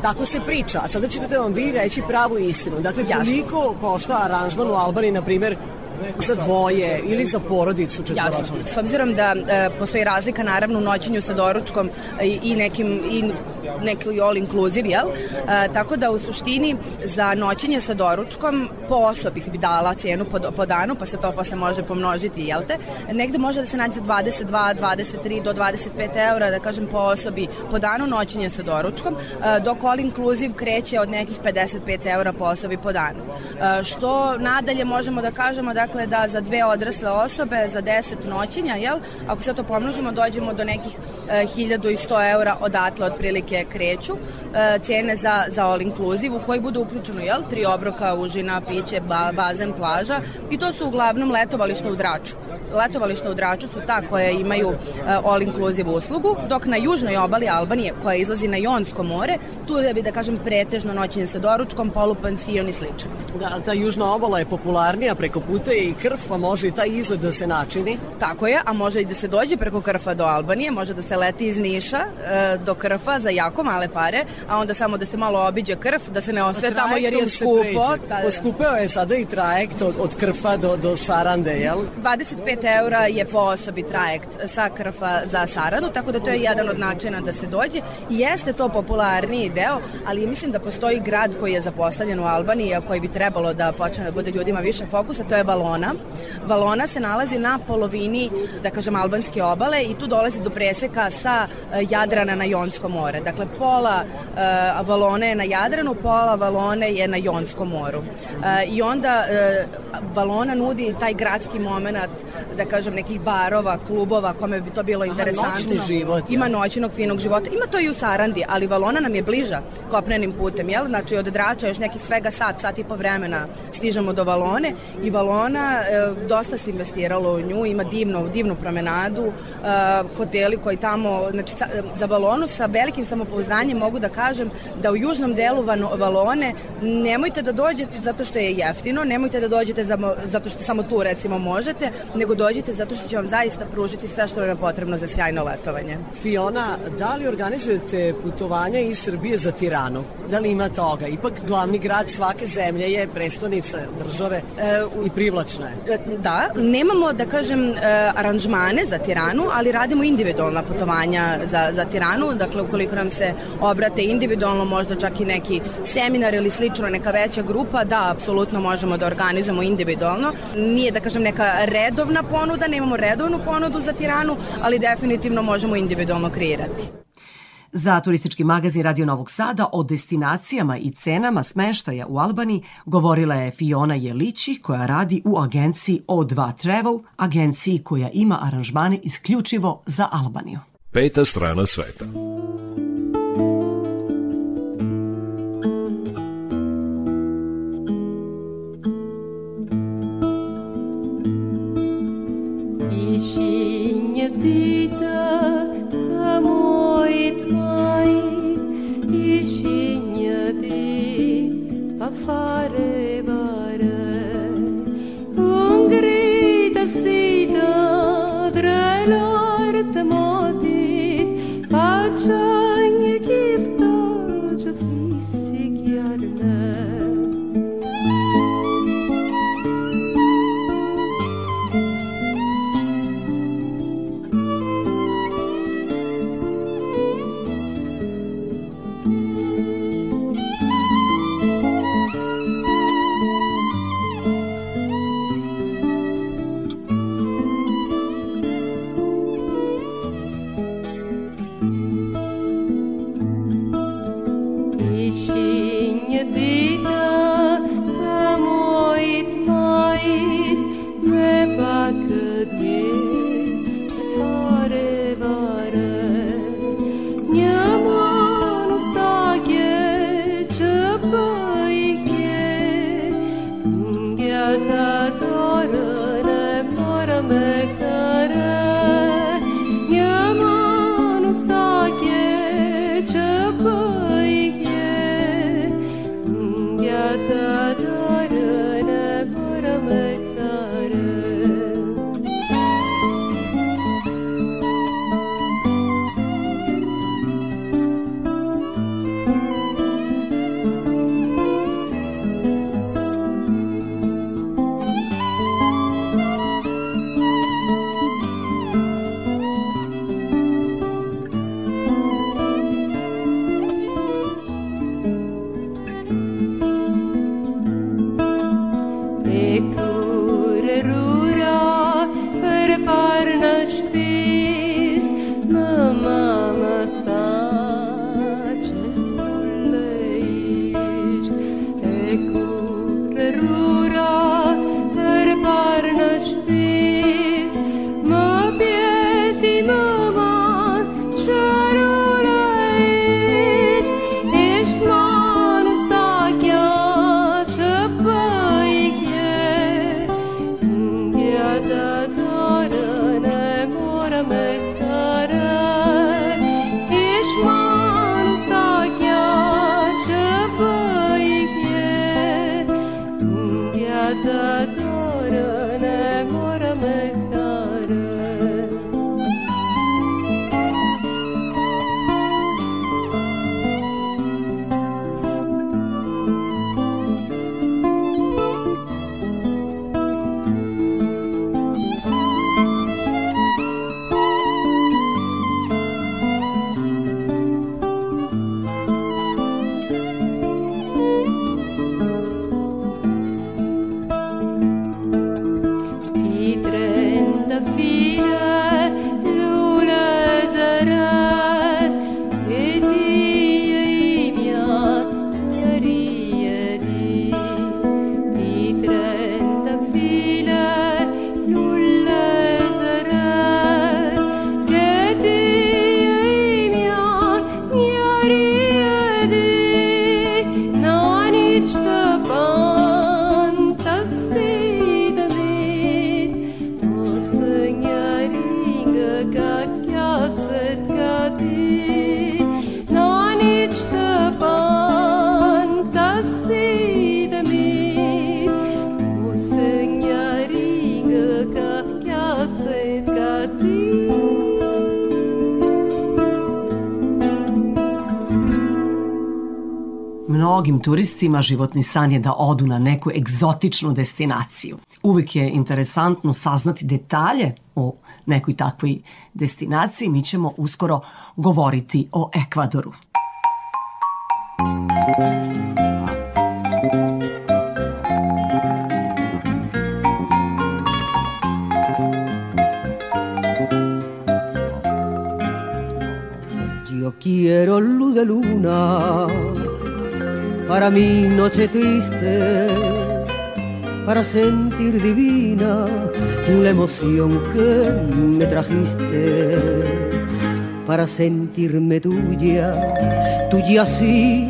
Tako se priča, a sada ćete vam vi reći pravu istinu. Dakle, Jasno. koliko košta aranžman u Albaniji, na primjer, za dvoje ili za porodicu četvoročnu? Jasno. S obzirom da e, postoji razlika naravno u noćenju sa doručkom i, i nekim i neki all inclusive, jel? E, tako da u suštini za noćenje sa doručkom po osobi bi dala cenu po, po danu, pa se to posle može pomnožiti, jel te? Negde može da se nađe 22, 23 do 25 eura, da kažem, po osobi po danu noćenje sa doručkom, e, dok all inclusive kreće od nekih 55 eura po osobi po danu. E, što nadalje možemo da kažemo, dakle, da za dve odrasle osobe, za 10 noćenja, jel? Ako sve to pomnožimo, dođemo do nekih e, 1100 eura odatle otprilike kreću e, cene za, za all inclusive u koji bude uključeno, jel? Tri obroka, užina, piće, ba, bazen, plaža i to su uglavnom letovališta u Draču. Letovališta u Draču su ta koja imaju e, all inclusive uslugu, dok na južnoj obali Albanije, koja izlazi na Jonsko more, tu je, bi da kažem, pretežno noćenje sa doručkom, polupansion i slično. Da, ali ta južna obala je popularnija, preko puta je i krv, pa može i taj izgled da se načini. Tako je, a može i da se dođe preko Krfa do Albanije, može da se leti iz Niša e, do Krfa za jako male pare, a onda samo da se malo obiđe Krf, da se ne ostaje tamo jer je skupo. Da, da. Poskupeo je sada i trajekt od, od Krfa do, do Sarande, jel? 25 eura je po osobi trajekt sa Krfa za Saradu, tako da to je jedan od načina da se dođe. I jeste to popularniji deo, ali mislim da postoji grad koji je zapostavljen u Albaniji, a koji bi trebalo da počne da bude ljudima više fokusa, to je Valona. Valona se nalazi na polovini, da kažem, albanske obale i tu dolazi do preseka sa e, Jadrana na Jonsko more. Dakle, pola e, Valone je na Jadranu, pola Valone je na Jonskom moru. E, I onda e, Valona nudi taj gradski moment, da kažem, nekih barova, klubova, kome bi to bilo interesantno. noćni život, Ima ja. noćnog finog života. Ima to i u Sarandi, ali Valona nam je bliža kopnenim putem, jel? Znači od Drača još neki svega sat, sat i po vremena stižemo do Valone i Valona e, dosta se investiralo u nju, ima divnu, divnu promenadu, e, hoteli koji tamo, znači za Valonu sa velikim samopouzdanjem mogu da kažem da u južnom delu Valone nemojte da dođete zato što je jeftino, nemojte da dođete za, zato što samo tu recimo možete, nego dođite zato što će vam zaista pružiti sve što vam je potrebno za sjajno letovanje. Fiona, da li organizujete putovanja iz Srbije za Tiranu? Da li ima toga? Ipak glavni grad svake zemlje je prestonica države i privlačna je. Da, nemamo, da kažem, e, aranžmane za Tiranu, ali radimo individualna putovanja za, za Tiranu, dakle ukoliko nam se obrate individualno, možda čak i neki seminar ili slično, neka veća grupa, da, apsolutno možemo da organizujemo individualno. Nije, da kažem, neka redovna ponuda, nemamo redovnu ponudu za Tiranu, ali definitivno možemo individualno kreirati. Za turistički magazin Radio Novog Sada o destinacijama i cenama smeštaja u Albaniji govorila je Fiona Jelići koja radi u agenciji O2 Travel, agenciji koja ima aranžmane isključivo za Albaniju. Peta strana sveta. far. mệt turistima životni san je da odu na neku egzotičnu destinaciju. Uvek je interesantno saznati detalje o nekoj takvoj destinaciji. Mi ćemo uskoro govoriti o Ekvadoru. Yo quiero luz de luna para mi noche triste, para sentir divina la emoción que me trajiste, para sentirme tuya, tuya así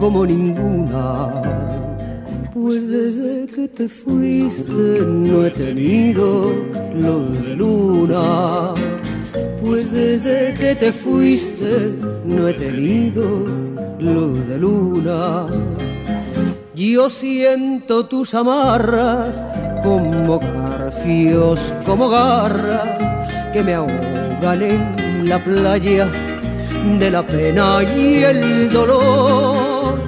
como ninguna. Pues desde que te fuiste no he tenido luz de luna Pues desde que te fuiste no he tenido luz de luna. Yo siento tus amarras como garfios, como garras que me ahogan en la playa de la pena y el dolor.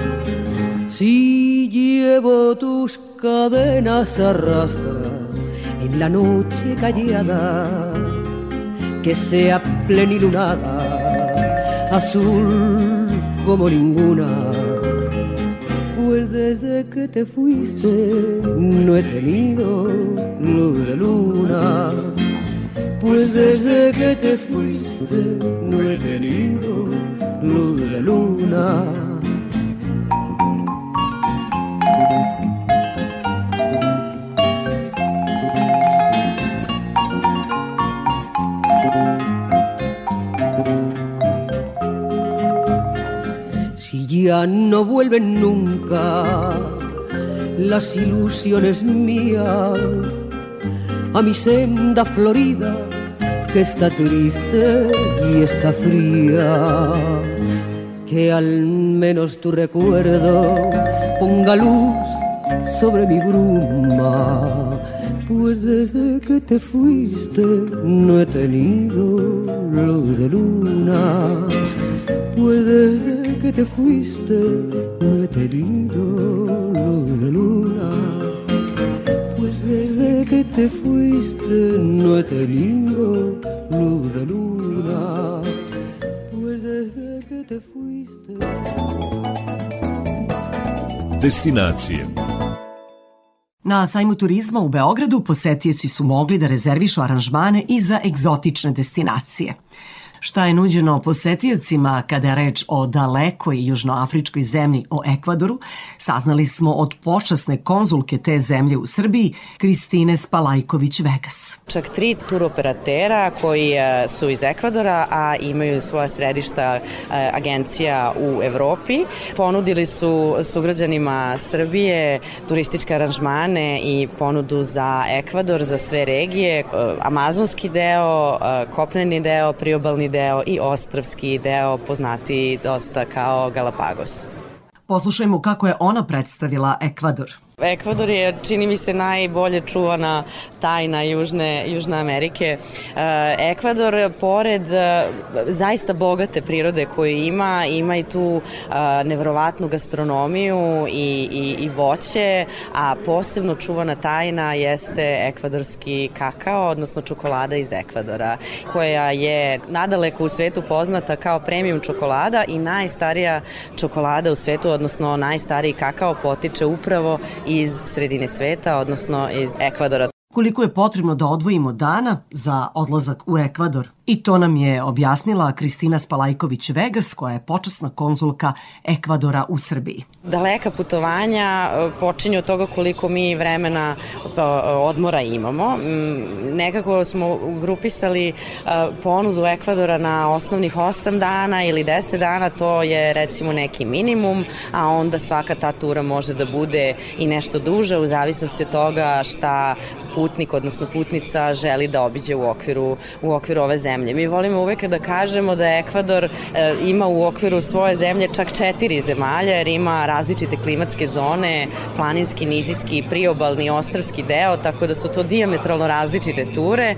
Si llevo tus cadenas arrastras en la noche callada, que sea plenilunada, azul como ninguna. Pues desde que te fuiste no he tenido luz de luna. Pues desde que te fuiste no he tenido luz de luna. No vuelven nunca las ilusiones mías a mi senda florida que está triste y está fría. Que al menos tu recuerdo ponga luz sobre mi bruma. Pues desde que te fuiste no he tenido luz de luna. Pues desde que te fuiste no he tenido luz de luna. Pues desde que te fuiste no he tenido luz de luna. Pues desde que te fuiste. Destinacije. Na sajmu turizma u Beogradu posetioci su mogli da rezervišu aranžmane i za egzotične destinacije. Šta je nuđeno posetiocima kada je reč o dalekoj južnoafričkoj zemlji o Ekvadoru, saznali smo od počasne konzulke te zemlje u Srbiji, Kristine Spalajković-Vegas. Čak tri turoperatera koji e, su iz Ekvadora, a imaju svoja središta e, agencija u Evropi, ponudili su sugrađanima Srbije turističke aranžmane i ponudu za Ekvador, za sve regije, e, amazonski deo, kopneni deo, priobalni deo i ostravski deo poznati dosta kao Galapagos. Poslušajmo kako je ona predstavila Ekvador. Ekvador je, čini mi se, najbolje čuvana tajna Južne, Južne Amerike. E, Ekvador, pored e, zaista bogate prirode koju ima, ima i tu e, nevrovatnu gastronomiju i, i, i voće, a posebno čuvana tajna jeste ekvadorski kakao, odnosno čokolada iz Ekvadora, koja je nadaleko u svetu poznata kao premium čokolada i najstarija čokolada u svetu, odnosno najstariji kakao potiče upravo iz sredine sveta, odnosno iz Ekvadora. Koliko je potrebno da odvojimo dana za odlazak u Ekvador? I to nam je objasnila Kristina Spalajković-Vegas, koja je počasna konzulka Ekvadora u Srbiji. Daleka putovanja e, počinju od toga koliko mi vremena e, odmora imamo. Nekako smo grupisali e, ponudu Ekvadora na osnovnih 8 dana ili 10 dana, to je recimo neki minimum, a onda svaka ta tura može da bude i nešto duže u zavisnosti od toga šta putnik, odnosno putnica želi da obiđe u okviru, u okviru ove zemlje. Mi volimo uvek da kažemo da Ekvador e, ima u okviru svoje zemlje čak četiri zemalja, jer ima različite klimatske zone, planinski, nizijski, priobalni, ostravski deo, tako da su to diametralno različite ture. E,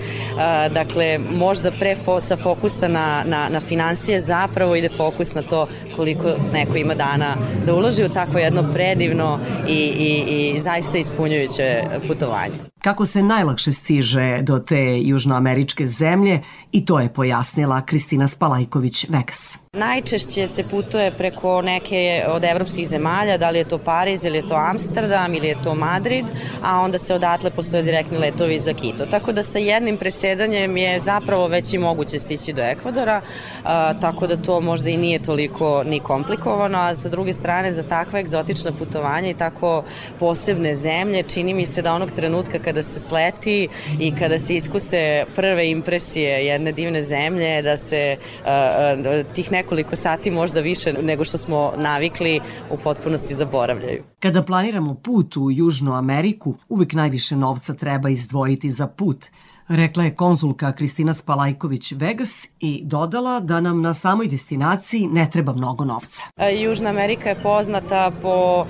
dakle, možda pre sa fokusa na, na, na financije zapravo ide fokus na to koliko neko ima dana da uloži u tako jedno predivno i, i, i zaista ispunjujuće putovanje. Kako se najlakše stiže do te južnoameričke zemlje i to je pojasnila Kristina Spalajković-Vegas. Najčešće se putuje preko neke od evropskih zemalja, da li je to Pariz ili je to Amsterdam ili je to Madrid, a onda se odatle postoje direktni letovi za Quito. Tako da sa jednim presedanjem je zapravo već i moguće stići do Ekvadora, a, tako da to možda i nije toliko ni komplikovano, a sa druge strane za takva egzotična putovanja i tako posebne zemlje čini mi se da onog trenutka kada se sleti i kada se iskuse prve impresije jedne divne zemlje, da se a, a, tih nekoliko sati možda više nego što smo navikli u potpunosti zaboravljaju. Kada planiramo put u Južnu Ameriku, uvek najviše novca treba izdvojiti za put. Rekla je konzulka Kristina Spalajković Vegas i dodala da nam na samoj destinaciji ne treba mnogo novca. E, Južna Amerika je poznata po,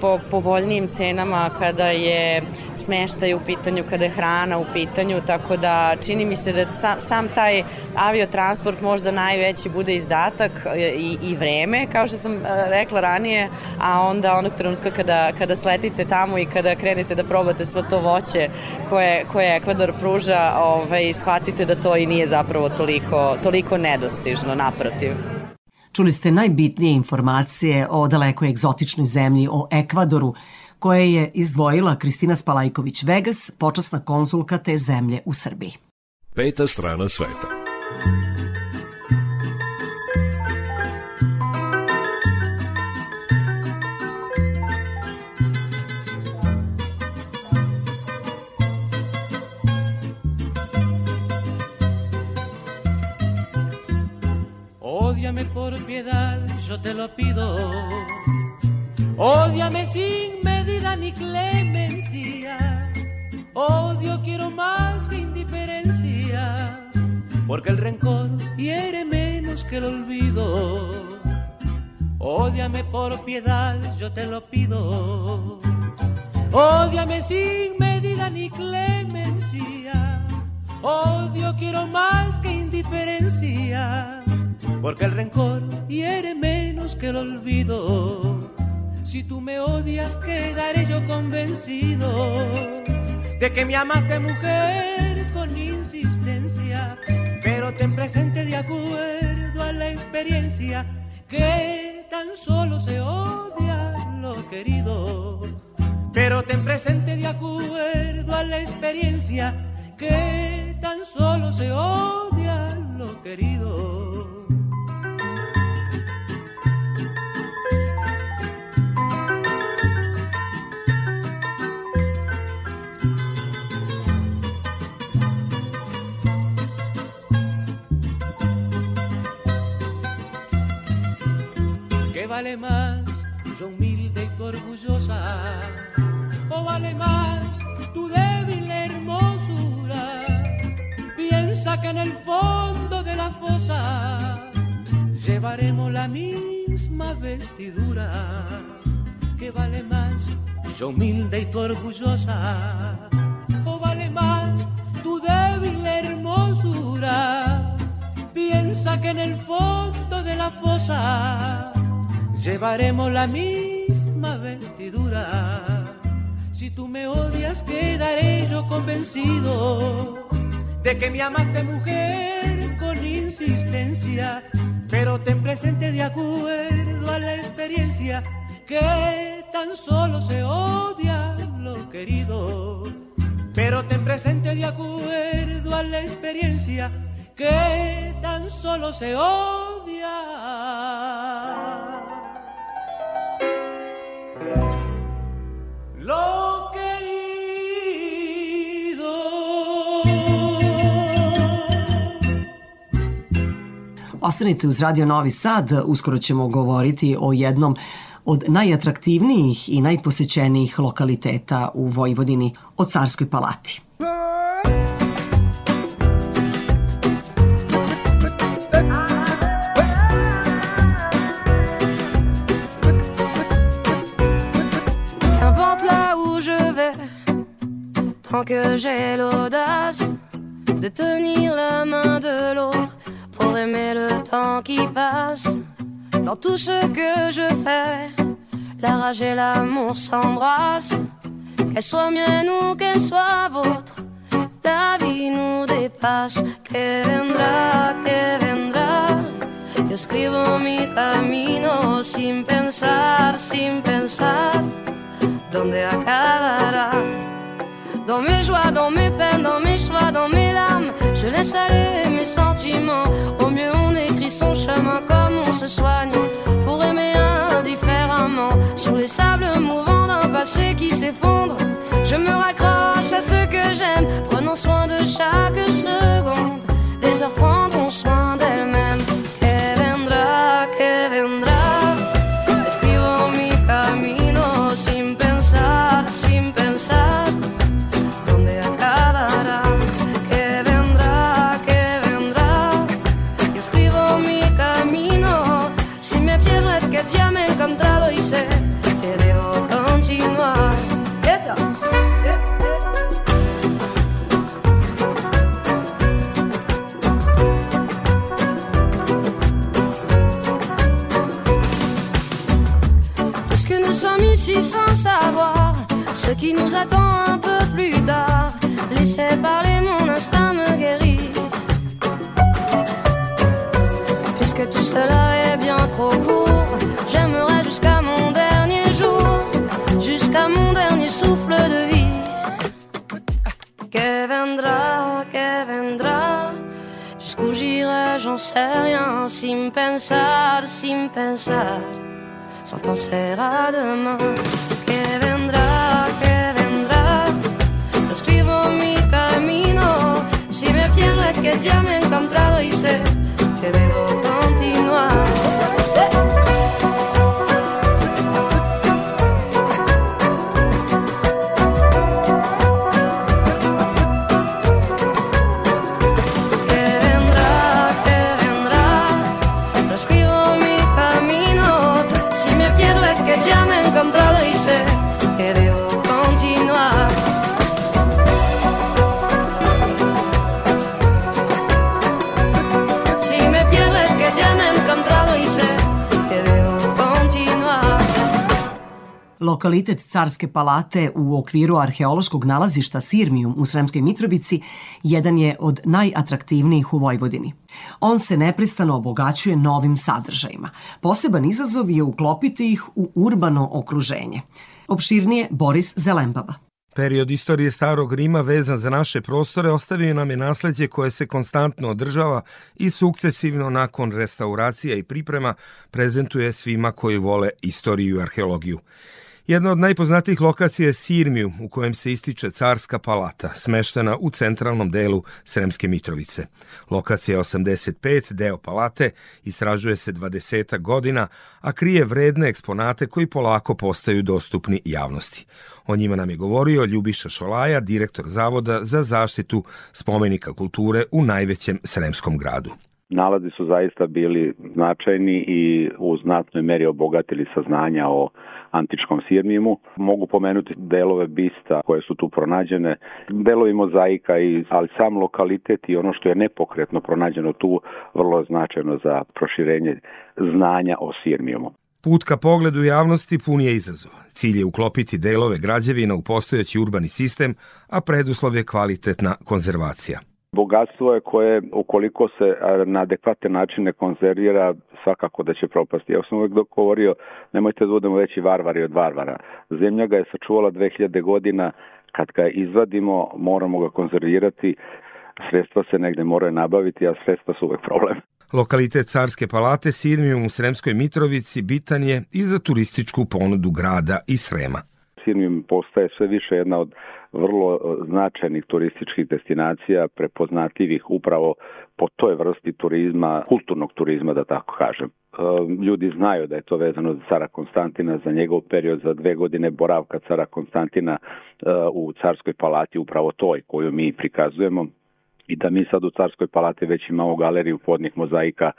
po povoljnijim cenama kada je smeštaj u pitanju, kada je hrana u pitanju, tako da čini mi se da sa, sam taj aviotransport možda najveći bude izdatak e, i, i vreme, kao što sam e, rekla ranije, a onda onog trenutka kada, kada sletite tamo i kada krenete da probate svo to voće koje, koje Ekvador pruža, ovaj, shvatite da to i nije zapravo toliko, toliko nedostižno, naprotiv. Čuli ste najbitnije informacije o daleko egzotičnoj zemlji, o Ekvadoru, koje je izdvojila Kristina Spalajković Vegas, počasna konzulka te zemlje u Srbiji. Peta strana sveta. Por piedad, yo te lo pido. Ódiame sin medida ni clemencia. Odio quiero más que indiferencia. Porque el rencor hiere menos que el olvido. Ódiame por piedad, yo te lo pido. Ódiame sin medida ni clemencia. Odio quiero más que indiferencia porque el rencor hiere menos que el olvido. Si tú me odias, quedaré yo convencido de que me amaste mujer con insistencia, pero ten presente de acuerdo a la experiencia que tan solo se odia lo querido. Pero ten presente de acuerdo a la experiencia que tan solo se odia lo querido. Vale más, yo humilde y tu orgullosa? ¿O vale más tu débil hermosura? Piensa que en el fondo de la fosa llevaremos la misma vestidura. ¿Qué vale más, yo humilde y tu orgullosa? ¿O vale más tu débil hermosura? Piensa que en el fondo de la fosa llevaremos la misma vestidura. Si tú me odias, quedaré yo convencido de que me amaste mujer con insistencia, pero ten presente de acuerdo a la experiencia que tan solo se odia lo querido. Pero ten presente de acuerdo a la experiencia que tan solo se odia. Ostanite uz Radio Novi Sad, uskoro ćemo govoriti o jednom od najatraktivnijih i najposećenijih lokaliteta u Vojvodini, o Carskoj palati. Qu'importe tant que j'ai l'audace de tenir la main de l'autre pour aimer le temps qui passe. Dans tout ce que je fais, la rage et l'amour s'embrassent. Qu'elle soit mienne ou qu'elle soit vôtre, la vie nous dépasse. Que vendrá, que vendrá. Yo escribo mi camino sin pensar, sin pensar dónde acabará? Dans mes joies, dans mes peines, dans mes choix, dans mes larmes, je laisse aller mes sentiments. Au mieux, on écrit son chemin comme on se soigne pour aimer indifféremment. Sur les sables mouvants d'un passé qui s'effondre, je me raccroche à ce que j'aime, prenons soin de chaque seconde. M'attend un peu plus tard. Laissez parler, mon instinct me guérit. Puisque tout cela est bien trop court, j'aimerais jusqu'à mon dernier jour, jusqu'à mon dernier souffle de vie. Que vendra, que vendra, jusqu'où j'irai, j'en sais rien, sin pensar, sin pensar, sans penser à demain. Ya me he encontrado y sé que debo continuar. Lokalitet Carske palate u okviru arheološkog nalazišta Sirmijum u Sremskoj Mitrovici jedan je od najatraktivnijih u Vojvodini. On se neprestano obogaćuje novim sadržajima. Poseban izazov je uklopiti ih u urbano okruženje. Opširnije Boris Zelembaba. Period istorije Starog Rima vezan za naše prostore ostavio nam je nasledđe koje se konstantno održava i sukcesivno nakon restauracija i priprema prezentuje svima koji vole istoriju i arheologiju. Jedna od najpoznatijih lokacija je Sirmiju, u kojem se ističe carska palata, smeštena u centralnom delu Sremske Mitrovice. Lokacija je 85, deo palate, istražuje se 20 godina, a krije vredne eksponate koji polako postaju dostupni javnosti. O njima nam je govorio Ljubiša Šolaja, direktor Zavoda za zaštitu spomenika kulture u najvećem sremskom gradu. Nalazi su zaista bili značajni i u znatnoj meri obogatili saznanja o antičkom Sirmijumu. Mogu pomenuti delove bista koje su tu pronađene, delovi mozaika, i, ali sam lokalitet i ono što je nepokretno pronađeno tu vrlo je značajno za proširenje znanja o Sirmijumu. Put ka pogledu javnosti pun je izazov. Cilj je uklopiti delove građevina u postojeći urbani sistem, a preduslov je kvalitetna konzervacija. Bogatstvo je koje, ukoliko se na adekvatan način ne konzervira, svakako da će propasti. Ja sam uvek govorio, nemojte da budemo veći varvari od varvara. Zemlja ga je sačuvala 2000 godina, kad ga izvadimo, moramo ga konzervirati, sredstva se negde moraju nabaviti, a sredstva su uvek problem. Lokalitet Carske palate Sirmijum u Sremskoj Mitrovici bitan je i za turističku ponudu grada i Srema. Sirmijum postaje sve više jedna od vrlo e, značajnih turističkih destinacija, prepoznatljivih upravo po toj vrsti turizma, kulturnog turizma da tako kažem. E, Ljudi znaju da je to vezano za cara Konstantina, za njegov period za dve godine boravka cara Konstantina e, u carskoj palati, upravo toj koju mi prikazujemo, i da mi sad u Carskoj palati već imamo galeriju podnih mozaika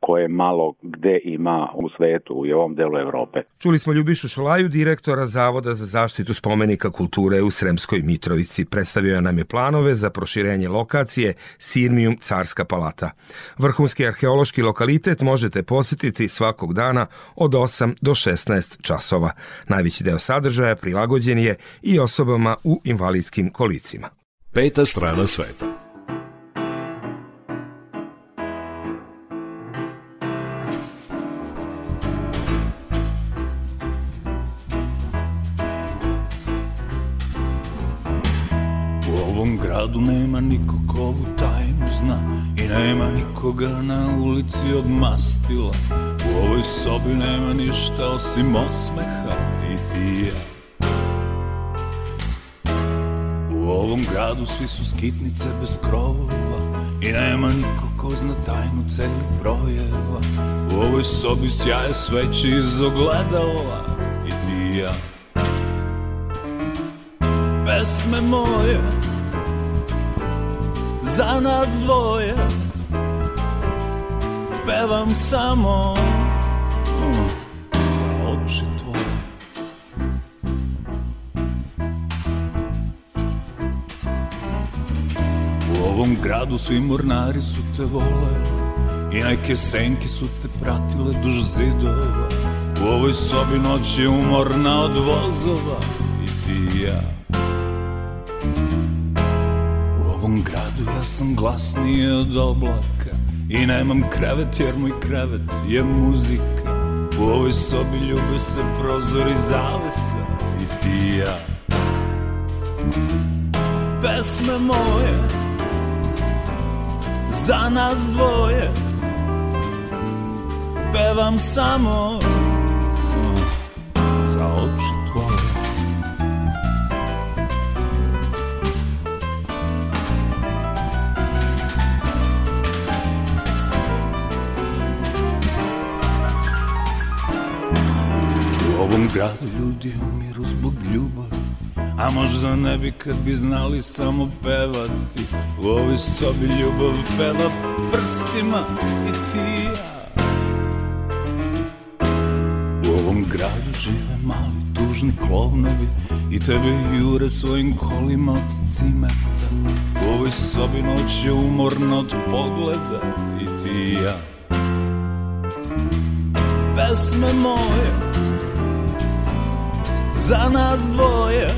koje malo gde ima u svetu i u ovom delu Evrope. Čuli smo Ljubišu Šolaju, direktora Zavoda za zaštitu spomenika kulture u Sremskoj Mitrovici. Predstavio nam je planove za proširenje lokacije Sirmijum Carska palata. Vrhunski arheološki lokalitet možete posetiti svakog dana od 8 do 16 časova. Najveći deo sadržaja prilagođen je i osobama u invalidskim kolicima. Peta strana sveta. Gradu nema niko ko ovu tajnu zna I nema nikoga na ulici od mastila. U ovoj sobi nema ništa osim osmeha i ti ja U ovom gradu svi su skitnice bez krovova I nema niko ko zna tajnu celih brojeva. U ovoj sobi sjaje sveći iz ogledala I ti ja pesme moje za nas dvoje. Pevam samo oči tvoje. U ovom gradu svi mornari su te voleli i neke senke su te pratile duž zidova. U ovoj sobi noć je umorna od vozova sam glasniji od oblaka I nemam krevet jer moj krevet je muzika. U ovoj sobi ljube se prozori zavesa I ti i ja. Pesme moje Za nas dvoje. Pevam samo Za gradu. Ljudi umiru zbog ljubavi A možda ne bi kad bi znali samo pevati. U ovoj sobi ljubav peva prstima i ti ja. U ovom gradu žive mali tužni klovnovi I tebe jure svojim kolima od cimeta U ovoj sobi noć je umorna od pogleda i ti ja. Pesme moje za nas dvoje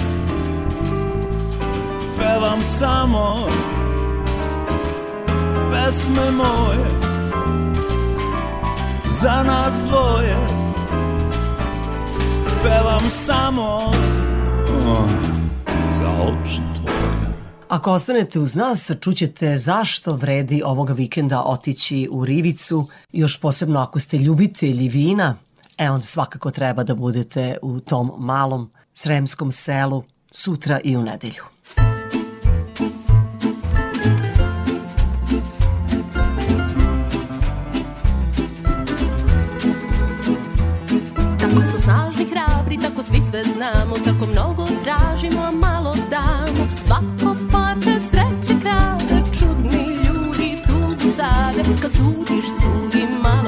Pevam samo pesme moje. Za nas dvoje Pevam samo. Za oči tvoje. Ako ostanete uz nas, čućete zašto vredi ovoga vikenda otići u Rivicu, još posebno ako ste ljubitelji vina, e onda svakako treba da budete u tom malom sremskom selu sutra i u nedelju. Tako smo snažni, hrabri, tako svi sve znamo Tako mnogo tražimo, a malo damo Svako parče sreće krade Čudni ljudi tu sade Kad sudiš, sudi malo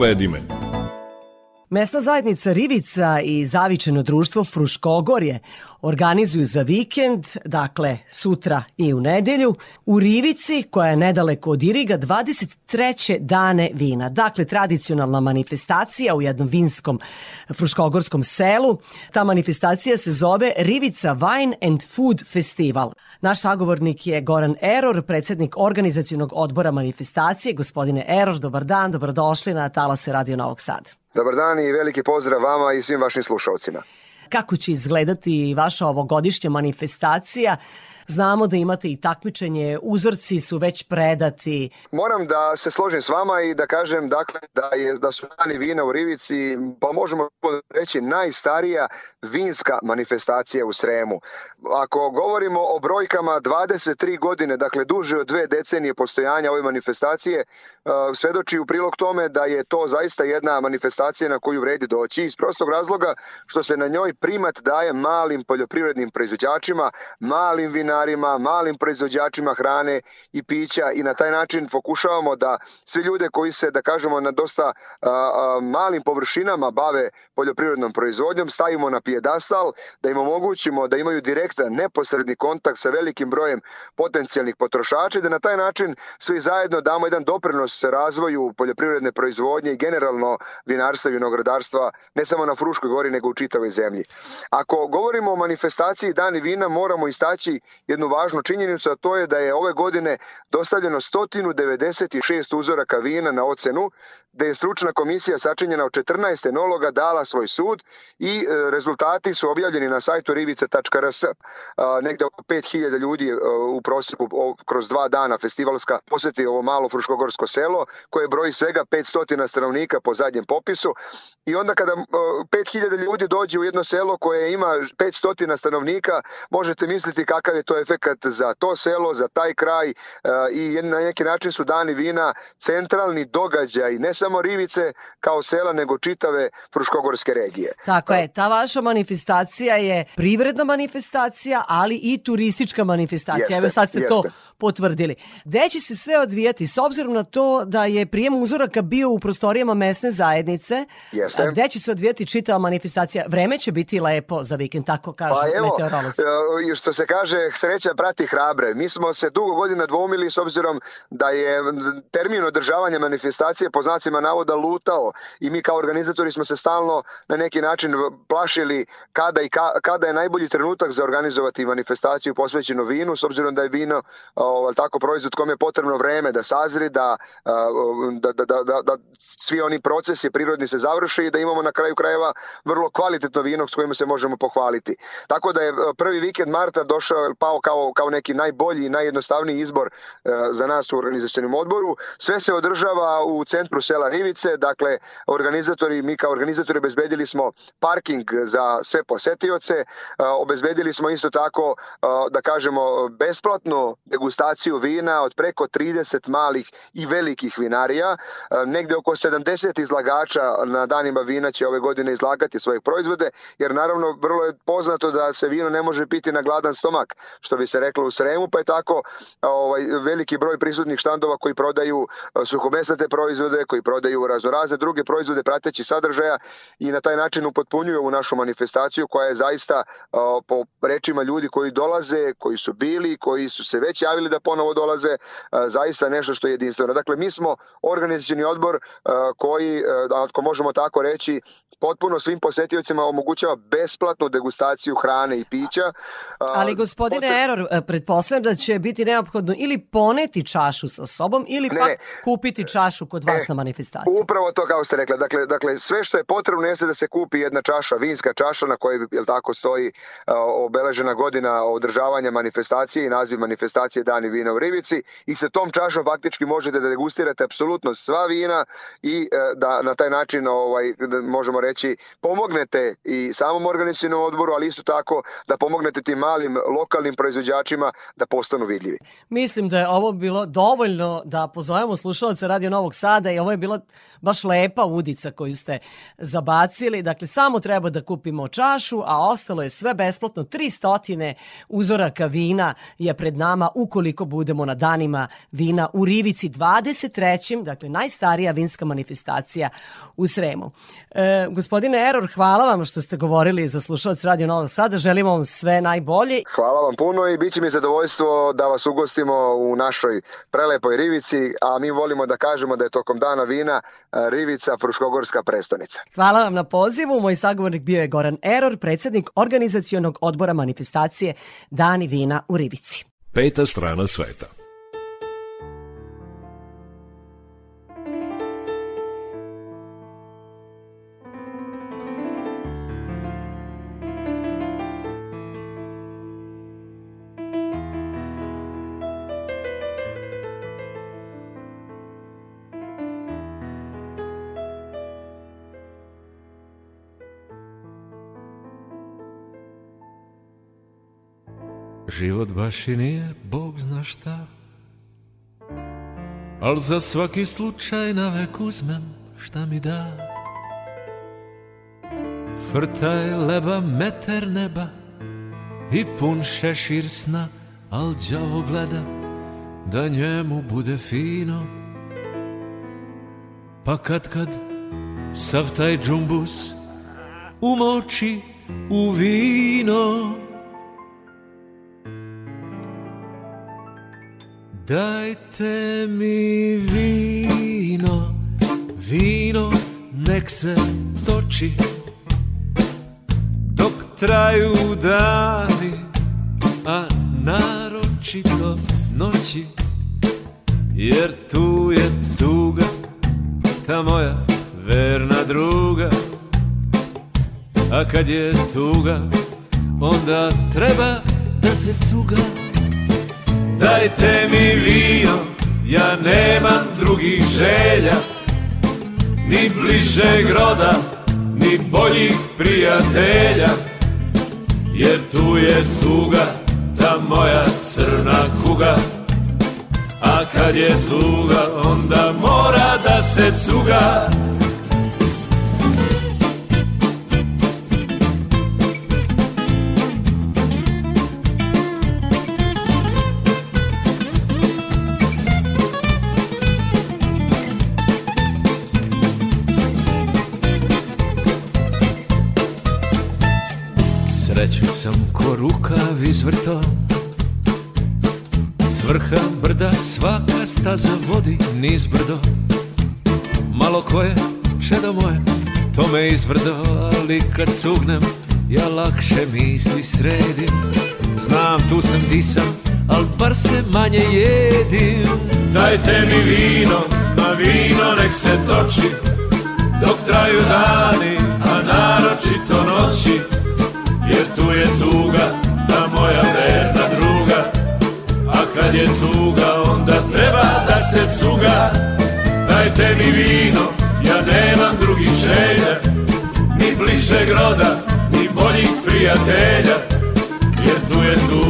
Povedi me. Mesna zajednica Rivica i zavičeno društvo Fruškogorje organizuju za vikend, dakle sutra i u nedelju, u Rivici, koja je nedaleko od Iriga, 23. dane vina. Dakle, tradicionalna manifestacija u jednom vinskom fruškogorskom selu. Ta manifestacija se zove Rivica Wine and Food Festival. Naš sagovornik je Goran Eror, predsednik organizacijonog odbora manifestacije. Gospodine Eror, dobar dan, dobrodošli na Talase Radio Novog Sada. Dobar dan i veliki pozdrav vama i svim vašim slušalcima. kako će izgledati vaša ovogodišnja manifestacija. Znamo da imate i takmičenje, uzorci su već predati. Moram da se složim s vama i da kažem dakle da je da su dani vina u Rivici, pa možemo reći najstarija vinska manifestacija u Sremu. Ako govorimo o brojkama 23 godine, dakle duže od dve decenije postojanja ove manifestacije, uh, svedoči u prilog tome da je to zaista jedna manifestacija na koju vredi doći iz prostog razloga što se na njoj primat daje malim poljoprivrednim proizvođačima, malim vinarima, malim proizvođačima hrane i pića i na taj način pokušavamo da svi ljude koji se, da kažemo, na dosta a, a, malim površinama bave poljoprivrednom proizvodnjom, stavimo na pijedastal, da im omogućimo da imaju direktan, neposredni kontakt sa velikim brojem potencijalnih potrošača i da na taj način svi zajedno damo jedan doprinos razvoju poljoprivredne proizvodnje i generalno vinarstva i vinogradarstva, ne samo na Fruškoj gori, nego u čitavoj zemlji. Ako govorimo o manifestaciji Dani vina, moramo istaći jednu važnu činjenicu, a to je da je ove godine dostavljeno 196 uzoraka vina na ocenu, da je stručna komisija sačinjena od 14 enologa dala svoj sud i e, rezultati su objavljeni na sajtu rivica.rs. Negde oko 5000 ljudi e, u prosjeku kroz dva dana festivalska poseti ovo malo Fruškogorsko selo koje broji svega 500 stanovnika po zadnjem popisu i onda kada e, 5000 ljudi dođe u jedno selo koje ima 500 stanovnika, možete misliti kakav je to efekat za to selo, za taj kraj e, i na neki način su dani vina centralni događaj, ne samo Rivice kao sela, nego čitave Fruškogorske regije. Tako je, ta vaša manifestacija je privredna manifestacija, ali i turistička manifestacija. Jeste, Evo sad ste to jeste. Potvrdili. Gde će se sve odvijati s obzirom na to da je prijem uzoraka bio u prostorijama mesne zajednice? Jeste. Gde će se odvijati čitava manifestacija? Vreme će biti lepo za vikend, tako kažu Pa evo, meteorolozi. e, što se kaže, sreća prati hrabre. Mi smo se dugo godina dvoumili s obzirom da je termin održavanja manifestacije po znacima navoda lutao i mi kao organizatori smo se stalno na neki način plašili kada, i ka, kada je najbolji trenutak za organizovati manifestaciju posvećenu vinu, s obzirom da je vino o, tako proizvod kome je potrebno vreme da sazri, da, da, da, da, da, da svi oni procesi prirodni se završe i da imamo na kraju krajeva vrlo kvalitetno vino s kojim se možemo pohvaliti. Tako da je e, prvi vikend marta došao pao kao, kao neki najbolji i najjednostavniji izbor e, za nas u organizacionom odboru. Sve se održava u centru sela Rivice, dakle organizatori, mi kao organizatori obezbedili smo parking za sve posetioce, obezbedili smo isto tako, da kažemo, besplatnu degustaciju vina od preko 30 malih i velikih vinarija, e, negde oko 70 izlagača na danima vina će ove godine izlagati svoje proizvode, jer naravno vrlo je poznato da se vino ne može piti na gladan stomak, što bi se reklo u Sremu, pa je tako ovaj, veliki broj prisutnih štandova koji prodaju e, suhomesnate proizvode, koji prodaju raznorazne druge proizvode prateći sadržaja i na taj način upotpunjuju ovu našu manifestaciju koja je zaista e, po rečima ljudi koji dolaze, koji su bili, koji su se već javili da ponovo dolaze, e, zaista nešto što je jedinstveno. Dakle, mi smo organizacioni odbor e, koji, e, ako možemo tako reći, potpuno svim posetiocima omogućava besplatnu degustaciju hrane i pića. Ali gospodine Potre- Eror, pretpostavljam da će biti neophodno ili poneti čašu sa sobom ili Ne, pak ne. kupiti čašu kod vas E, na manifestaciji. Upravo to kao ste rekla. Dakle, dakle sve što je potrebno jeste da se kupi jedna čaša, vinska čaša na kojoj jel tako stoji obeležena godina održavanja manifestacije i naziv manifestacije Dani vina u Rivici i sa tom čašom faktički možete da degustirate apsolutno sva vina i e, da na taj način ovaj da možemo reći pomognete i samom organizacionom odboru, ali isto tako da pomognete tim malim lokalnim proizvođačima da postanu vidljivi. Mislim da je ovo bilo dovoljno da pozovemo slušalce Radio Novog Sada i ovo je bila baš lepa udica koju ste zabacili. Dakle, samo treba da kupimo čašu, a ostalo je sve besplatno. 300 uzoraka vina je pred nama ukoliko budemo na danima vina u Rivici 23. Dakle, najstarija vinska manifestacija u Sremu. E, gospodine Eror, hvala vam što ste govorili za slušalac Radio Novog Sada. Želimo vam sve najbolje. Hvala vam puno i bit će mi zadovoljstvo da vas ugostimo u našoj prelepoj Rivici, a mi volimo da kažemo da je tokom dana vina e, Rivica Fruškogorska prestonica. Hvala vam na pozivu. Moj sagovornik bio je Goran Eror, predsjednik organizacionog odbora manifestacije Dani vina u Rivici. Peta strana sveta. Život baš i nije, Bog zna šta. Al za svaki slučaj navek uzmem šta mi da. Frtaj leba meter neba i pun šešir sna, al đavo gleda da njemu bude fino. Pa kad kad sav taj džumbus umoči u vino. Dajte mi vino, vino nek se toči. Dok traju dani, a naročito noći. Jer tu je tuga, ta moja verna druga. A kad je tuga, onda treba da se cuga Dajte mi vino, ja nemam drugih želja Ni bližeg roda, ni boljih prijatelja Jer tu je tuga, ta moja crna kuga. A kad je tuga, onda mora da se cuga ko rukav izvrto S vrha brda svaka staza vodi niz brdo. Malo koje, čedo moje, to me izvrdo Ali kad sugnem, ja lakše misli sredim. Znam, tu sam di sam, al bar se manje jedim. Dajte mi vino, ma vino nek se toči Dok traju dani, a naročito noći Jer tu je tuga, cuga Dajte mi vino, ja nemam drugih želja Ni bližeg roda, ni boljih prijatelja Jer tu je tuga,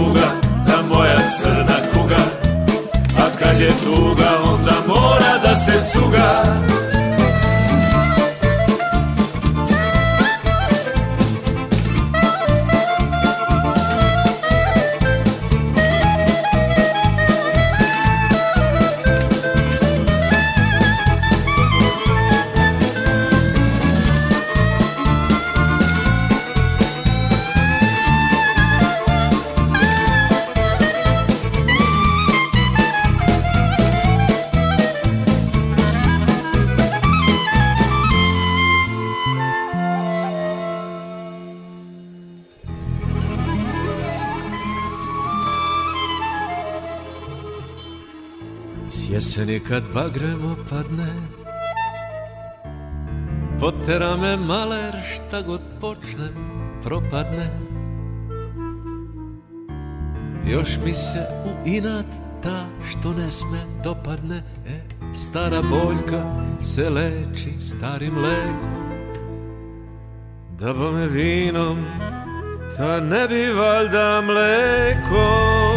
jeseni kad bagrem opadne. Potera me maler šta god počnem propadne. Još mi se u inat ta što ne sme dopadne. E, stara boljka se leči starim lekom. Da bome vinom, ta ne bi valjda mlekom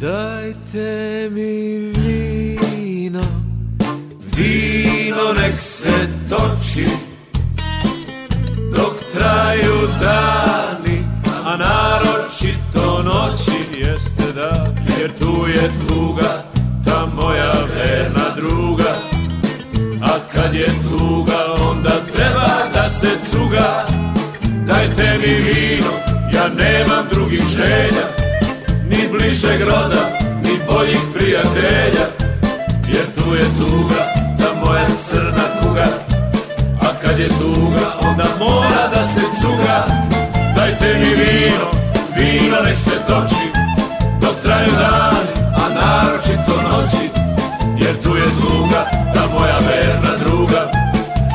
Dajte mi vino, Vino nek se toči Dok traju dani A naročito noći Jeste da Jer tu je tuga Ta moja verna druga. A kad je tuga Onda treba da se cuga. Dajte mi vino Ja nemam drugih želja Ni bližeg roda Ni boljih prijatelja. Jer tu je tuga Ta moja crna kuga. A kad je tuga Onda mora da se cuga. Dajte mi vino Vino nek se toči Dok traju dani A naročito noći. Jer tu je tuga Ta moja verna druga.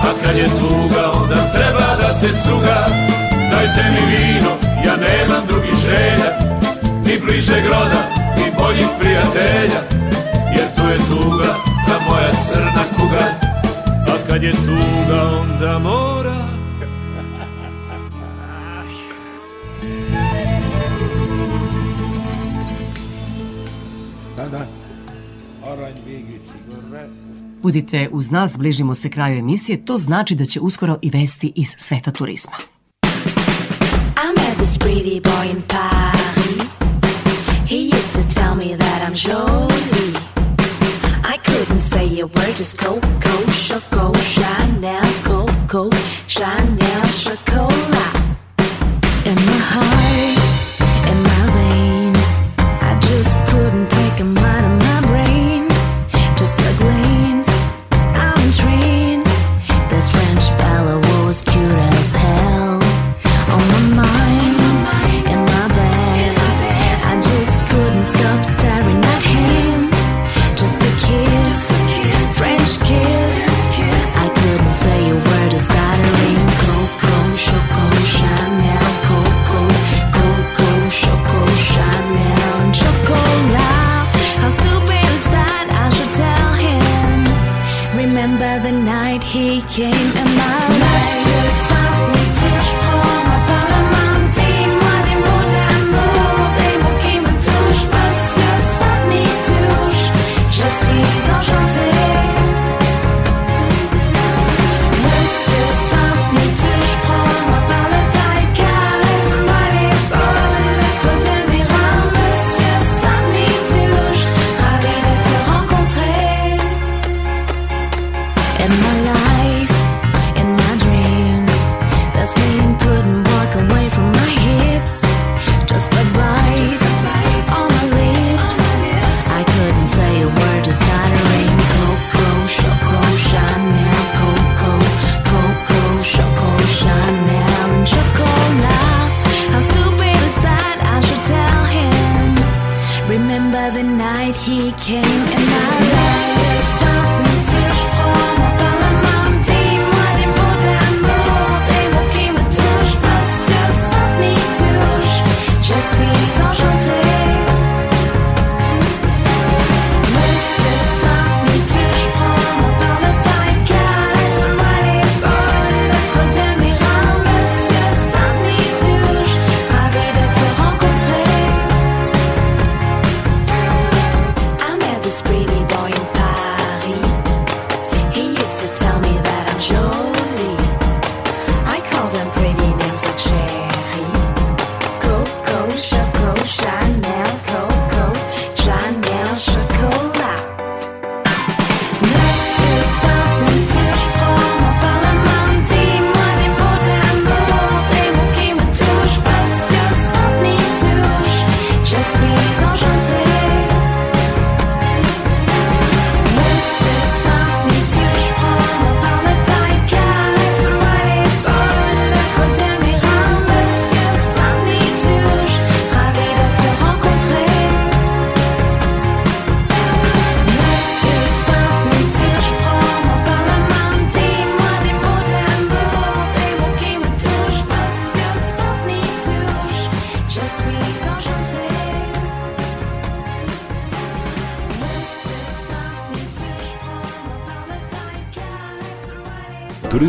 A kad je tuga Onda treba da se cuga. Dajte mi vino Ja nemam drugih želja bliže groda i boljih prijatelja Jer tu je tuga, ta moja crna kuga A kad je tuga onda mora Da, da, oranj vigici, gore. Budite uz nas, bližimo se kraju emisije, to znači da će uskoro i vesti iz sveta turizma. I met this pretty boy in Paris tell me that I'm Jolie. I couldn't say a word, just Coco go, Chanel, Coco Chanel. became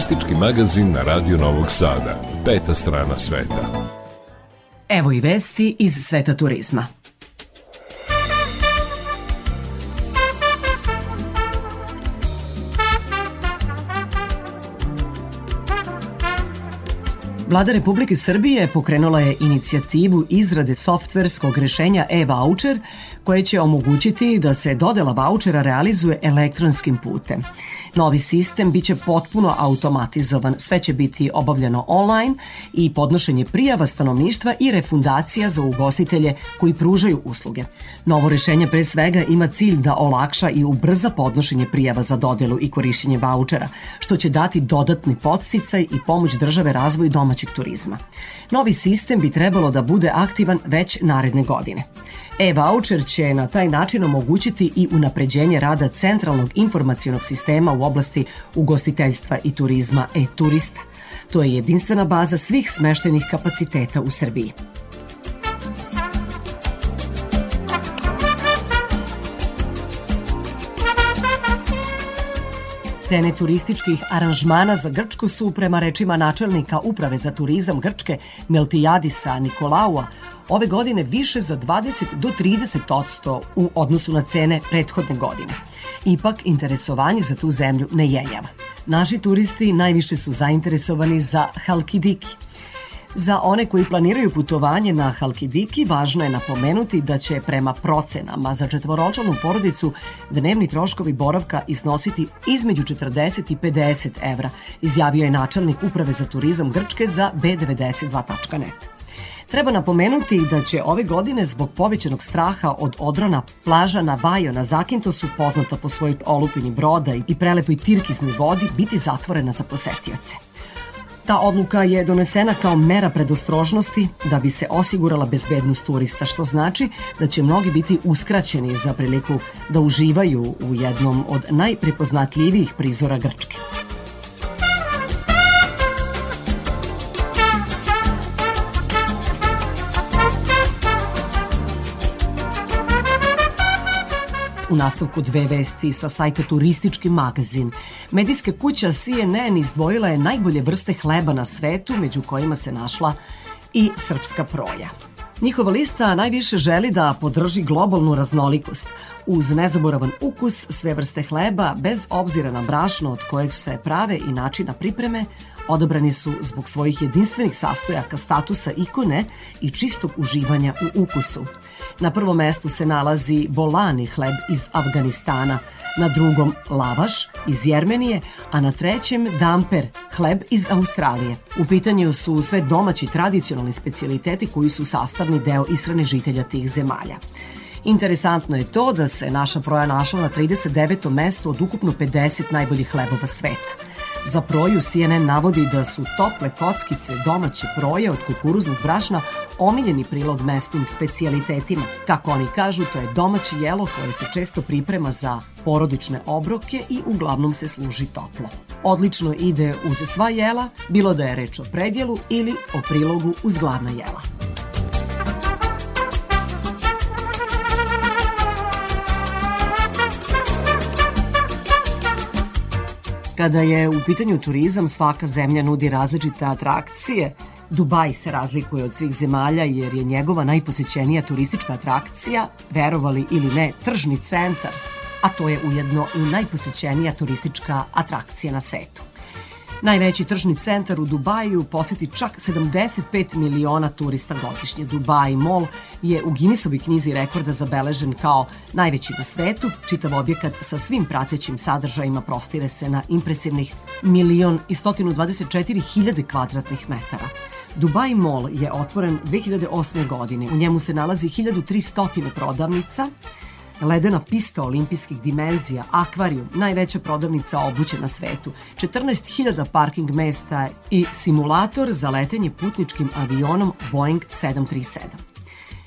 turistički magazin na Radio Novog Sada. Peta strana sveta. Evo i vesti iz sveta turizma. Vlada Republike Srbije pokrenula je inicijativu izrade softverskog rešenja e-voucher koje će omogućiti da se dodela vouchera realizuje elektronskim putem – Novi sistem biće potpuno automatizovan, sve će biti obavljeno online i podnošenje prijava stanovništva i refundacija za ugostitelje koji pružaju usluge. Novo rešenje pre svega ima cilj da olakša i ubrza podnošenje prijava za dodelu i korišćenje vaučera, što će dati dodatni podsticaj i pomoć države razvoju domaćeg turizma. Novi sistem bi trebalo da bude aktivan već naredne godine. E-voucher će na taj način omogućiti i unapređenje rada centralnog informacionog sistema u oblasti ugostiteljstva i turizma e-turista. To je jedinstvena baza svih smeštenih kapaciteta u Srbiji. Cene turističkih aranžmana za Grčku su, prema rečima načelnika Uprave za turizam Grčke Meltijadisa Nikolaua, ove godine više za 20 do 30 odsto u odnosu na cene prethodne godine. Ipak, interesovanje za tu zemlju ne jenjava. Naši turisti najviše su zainteresovani za Halkidiki – Za one koji planiraju putovanje na Halkidiki, važno je napomenuti da će prema procenama za četvoročlanu porodicu dnevni troškovi boravka iznositi između 40 i 50 evra, izjavio je načelnik Uprave za turizam Grčke za B92.net. Treba napomenuti da će ove godine zbog povećanog straha od odrona plaža na Bajo na Zakintosu, poznata po svojoj olupini broda i prelepoj tirkiznoj vodi, biti zatvorena za posetioce. Ta odluka je donesena kao mera predostrožnosti da bi se osigurala bezbednost turista, što znači da će mnogi biti uskraćeni za priliku da uživaju u jednom od najprepoznatljivijih prizora Grčke. U nastavku dve vesti sa sajta Turistički magazin. Medijska kuća CNN izdvojila je najbolje vrste hleba na svetu, među kojima se našla i srpska proja. Njihova lista najviše želi da podrži globalnu raznolikost, uz nezaboravan ukus sve vrste hleba, bez obzira na brašno od kojeg se prave i načina pripreme, odabrani su zbog svojih jedinstvenih sastojaka statusa ikone i čistog uživanja u ukusu. Na prvom mestu se nalazi bolani hleb iz Afganistana, na drugom lavaš iz Jermenije, a na trećem damper, hleb iz Australije. U pitanju su sve domaći tradicionalni specijaliteti koji su sastavni deo ishrane žitelja tih zemalja. Interesantno je to da se naša proja našla na 39. mestu od ukupno 50 najboljih hlebova sveta. Za proju CNN navodi da su tople kockice domaće proje od kukuruznog brašna omiljeni prilog mesnim specijalitetima. Kako oni kažu, to je domaće jelo koje se često priprema za porodične obroke i uglavnom se služi toplo. Odlično ide uz sva jela, bilo da je reč o predjelu ili o prilogu uz glavna jela. Kada je u pitanju turizam, svaka zemlja nudi različite atrakcije. Dubaj se razlikuje od svih zemalja jer je njegova najposećenija turistička atrakcija, verovali ili ne, tržni centar, a to je ujedno i najposećenija turistička atrakcija na svetu. Najveći tržni centar u Dubaju poseti čak 75 miliona turista godišnje. Dubai Mall je u Guinnessovi knjizi rekorda zabeležen kao najveći na svetu. Čitav objekat sa svim pratećim sadržajima prostire se na impresivnih milion i 124 hiljade kvadratnih metara. Dubai Mall je otvoren 2008. godine. U njemu se nalazi 1300 prodavnica, ledena pista olimpijskih dimenzija, akvarijum, najveća prodavnica obuće na svetu, 14.000 parking mesta i simulator za letenje putničkim avionom Boeing 737.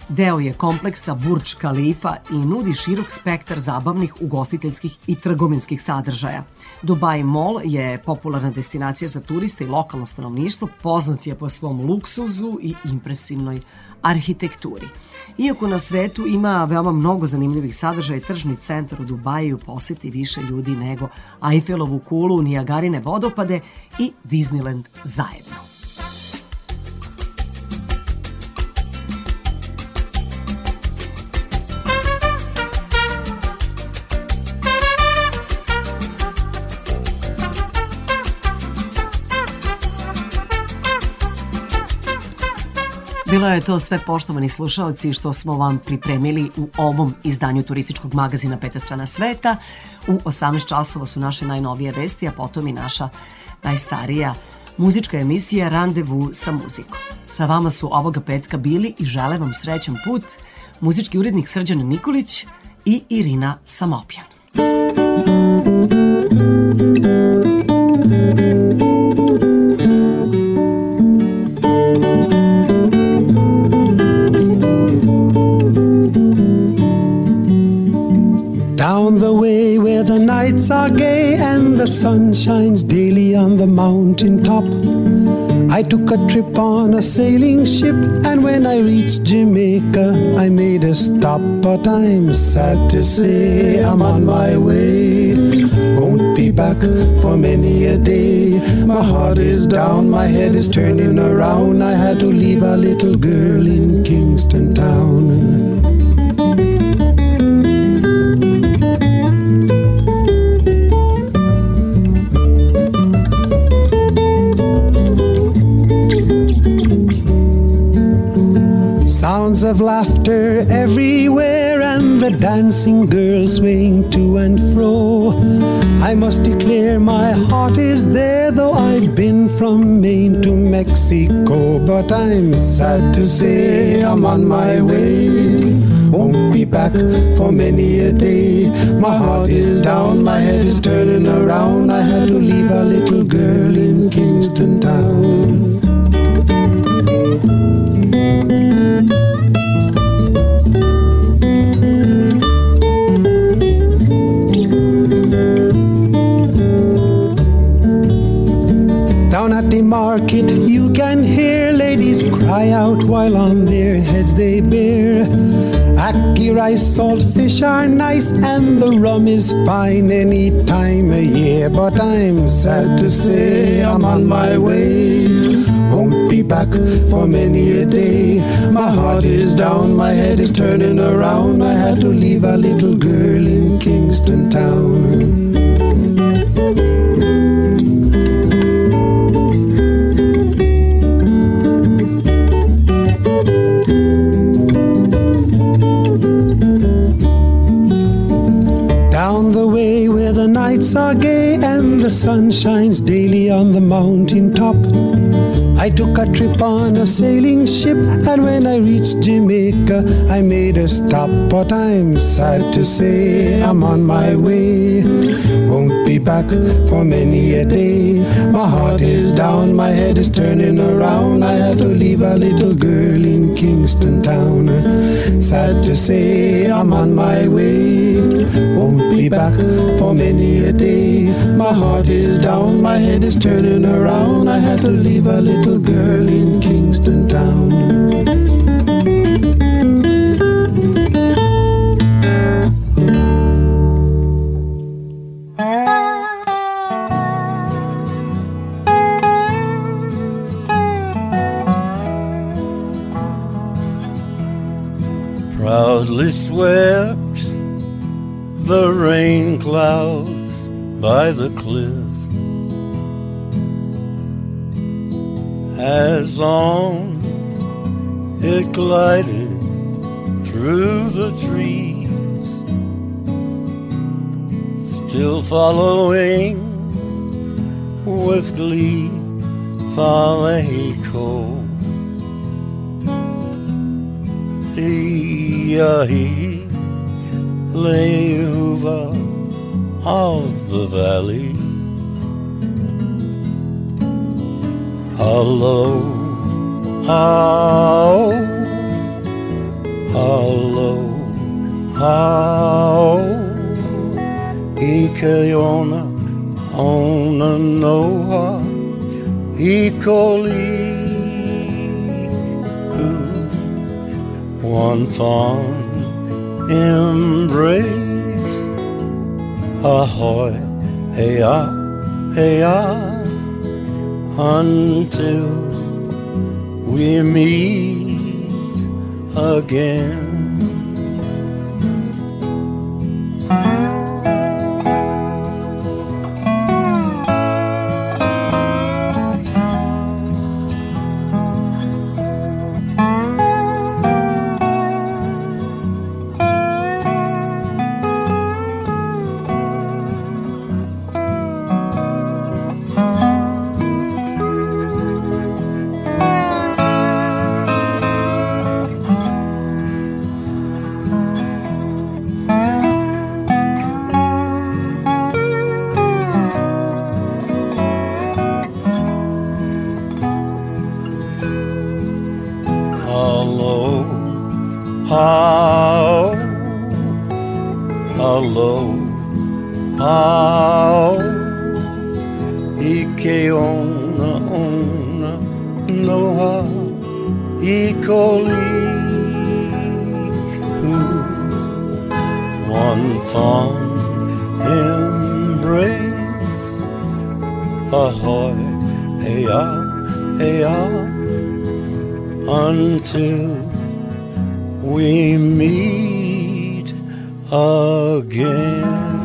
Deo je kompleksa Burj Khalifa i nudi širok spektar zabavnih, ugostiteljskih i trgovinskih sadržaja. Dubai Mall je popularna destinacija za turiste i lokalno stanovništvo, poznat je po svom luksuzu i impresivnoj arhitekturi. Iako na svetu ima veoma mnogo zanimljivih sadržaja, tržni centar u Dubaju poseti više ljudi nego Eiffelovu kulu, Nijagarine vodopade i Disneyland zajedno. Bilo je to sve poštovani slušalci što smo vam pripremili u ovom izdanju turističkog magazina Peta strana sveta. U 18 časova su naše najnovije vesti, a potom i naša najstarija muzička emisija Randevu sa muzikom. Sa vama su ovoga petka bili i žele vam srećan put muzički urednik Srđan Nikolić i Irina Samopjan. Down the nights are gay and the sun shines daily on the mountain top. I took a trip on a sailing ship, and when I reached Jamaica, I made a stop. But I'm sad to say I'm on my way. Won't be back for many a day. My heart is down, my head is turning around. I had to leave a little girl in Kingston Town. Sounds of laughter everywhere, and the dancing girls swing to and fro. I must declare my heart is there, though I've been from Maine to Mexico. But I'm sad to say I'm on my way. Won't be back for many a day. My heart is down, my head is turning around. I had to leave a little girl in Kingston Town. Down at the market, you can hear ladies cry out while on their heads they bear. Ackee rice, salt fish are nice, and the rum is fine any time of year. But I'm sad to say I'm on my way. Won't be back for many a day. My heart is down, my head is turning around. I had to leave a little girl in Kingston Town. Nights are gay and the sun shines daily on the mountain top. I took a trip on a sailing ship, and when I reached Jamaica, I made a stop. But I'm sad to say I'm on my way. Won't be back for many a day. My heart is down, my head is turning around. I had to leave a little girl in Kingston Town. Sad to say I'm on my way. Won't be back for many a day. My heart is down, my head is turning around. I had to leave a little girl in Kingston Town. By the cliff. As on it glided through the trees still following with glee Faleco Iahi Leuva of the valley. Hello, how, hello, how? Ikeona ona noa. Ikoli One fond embrace Ahoy, hey ah, hey ah until we meet again. here.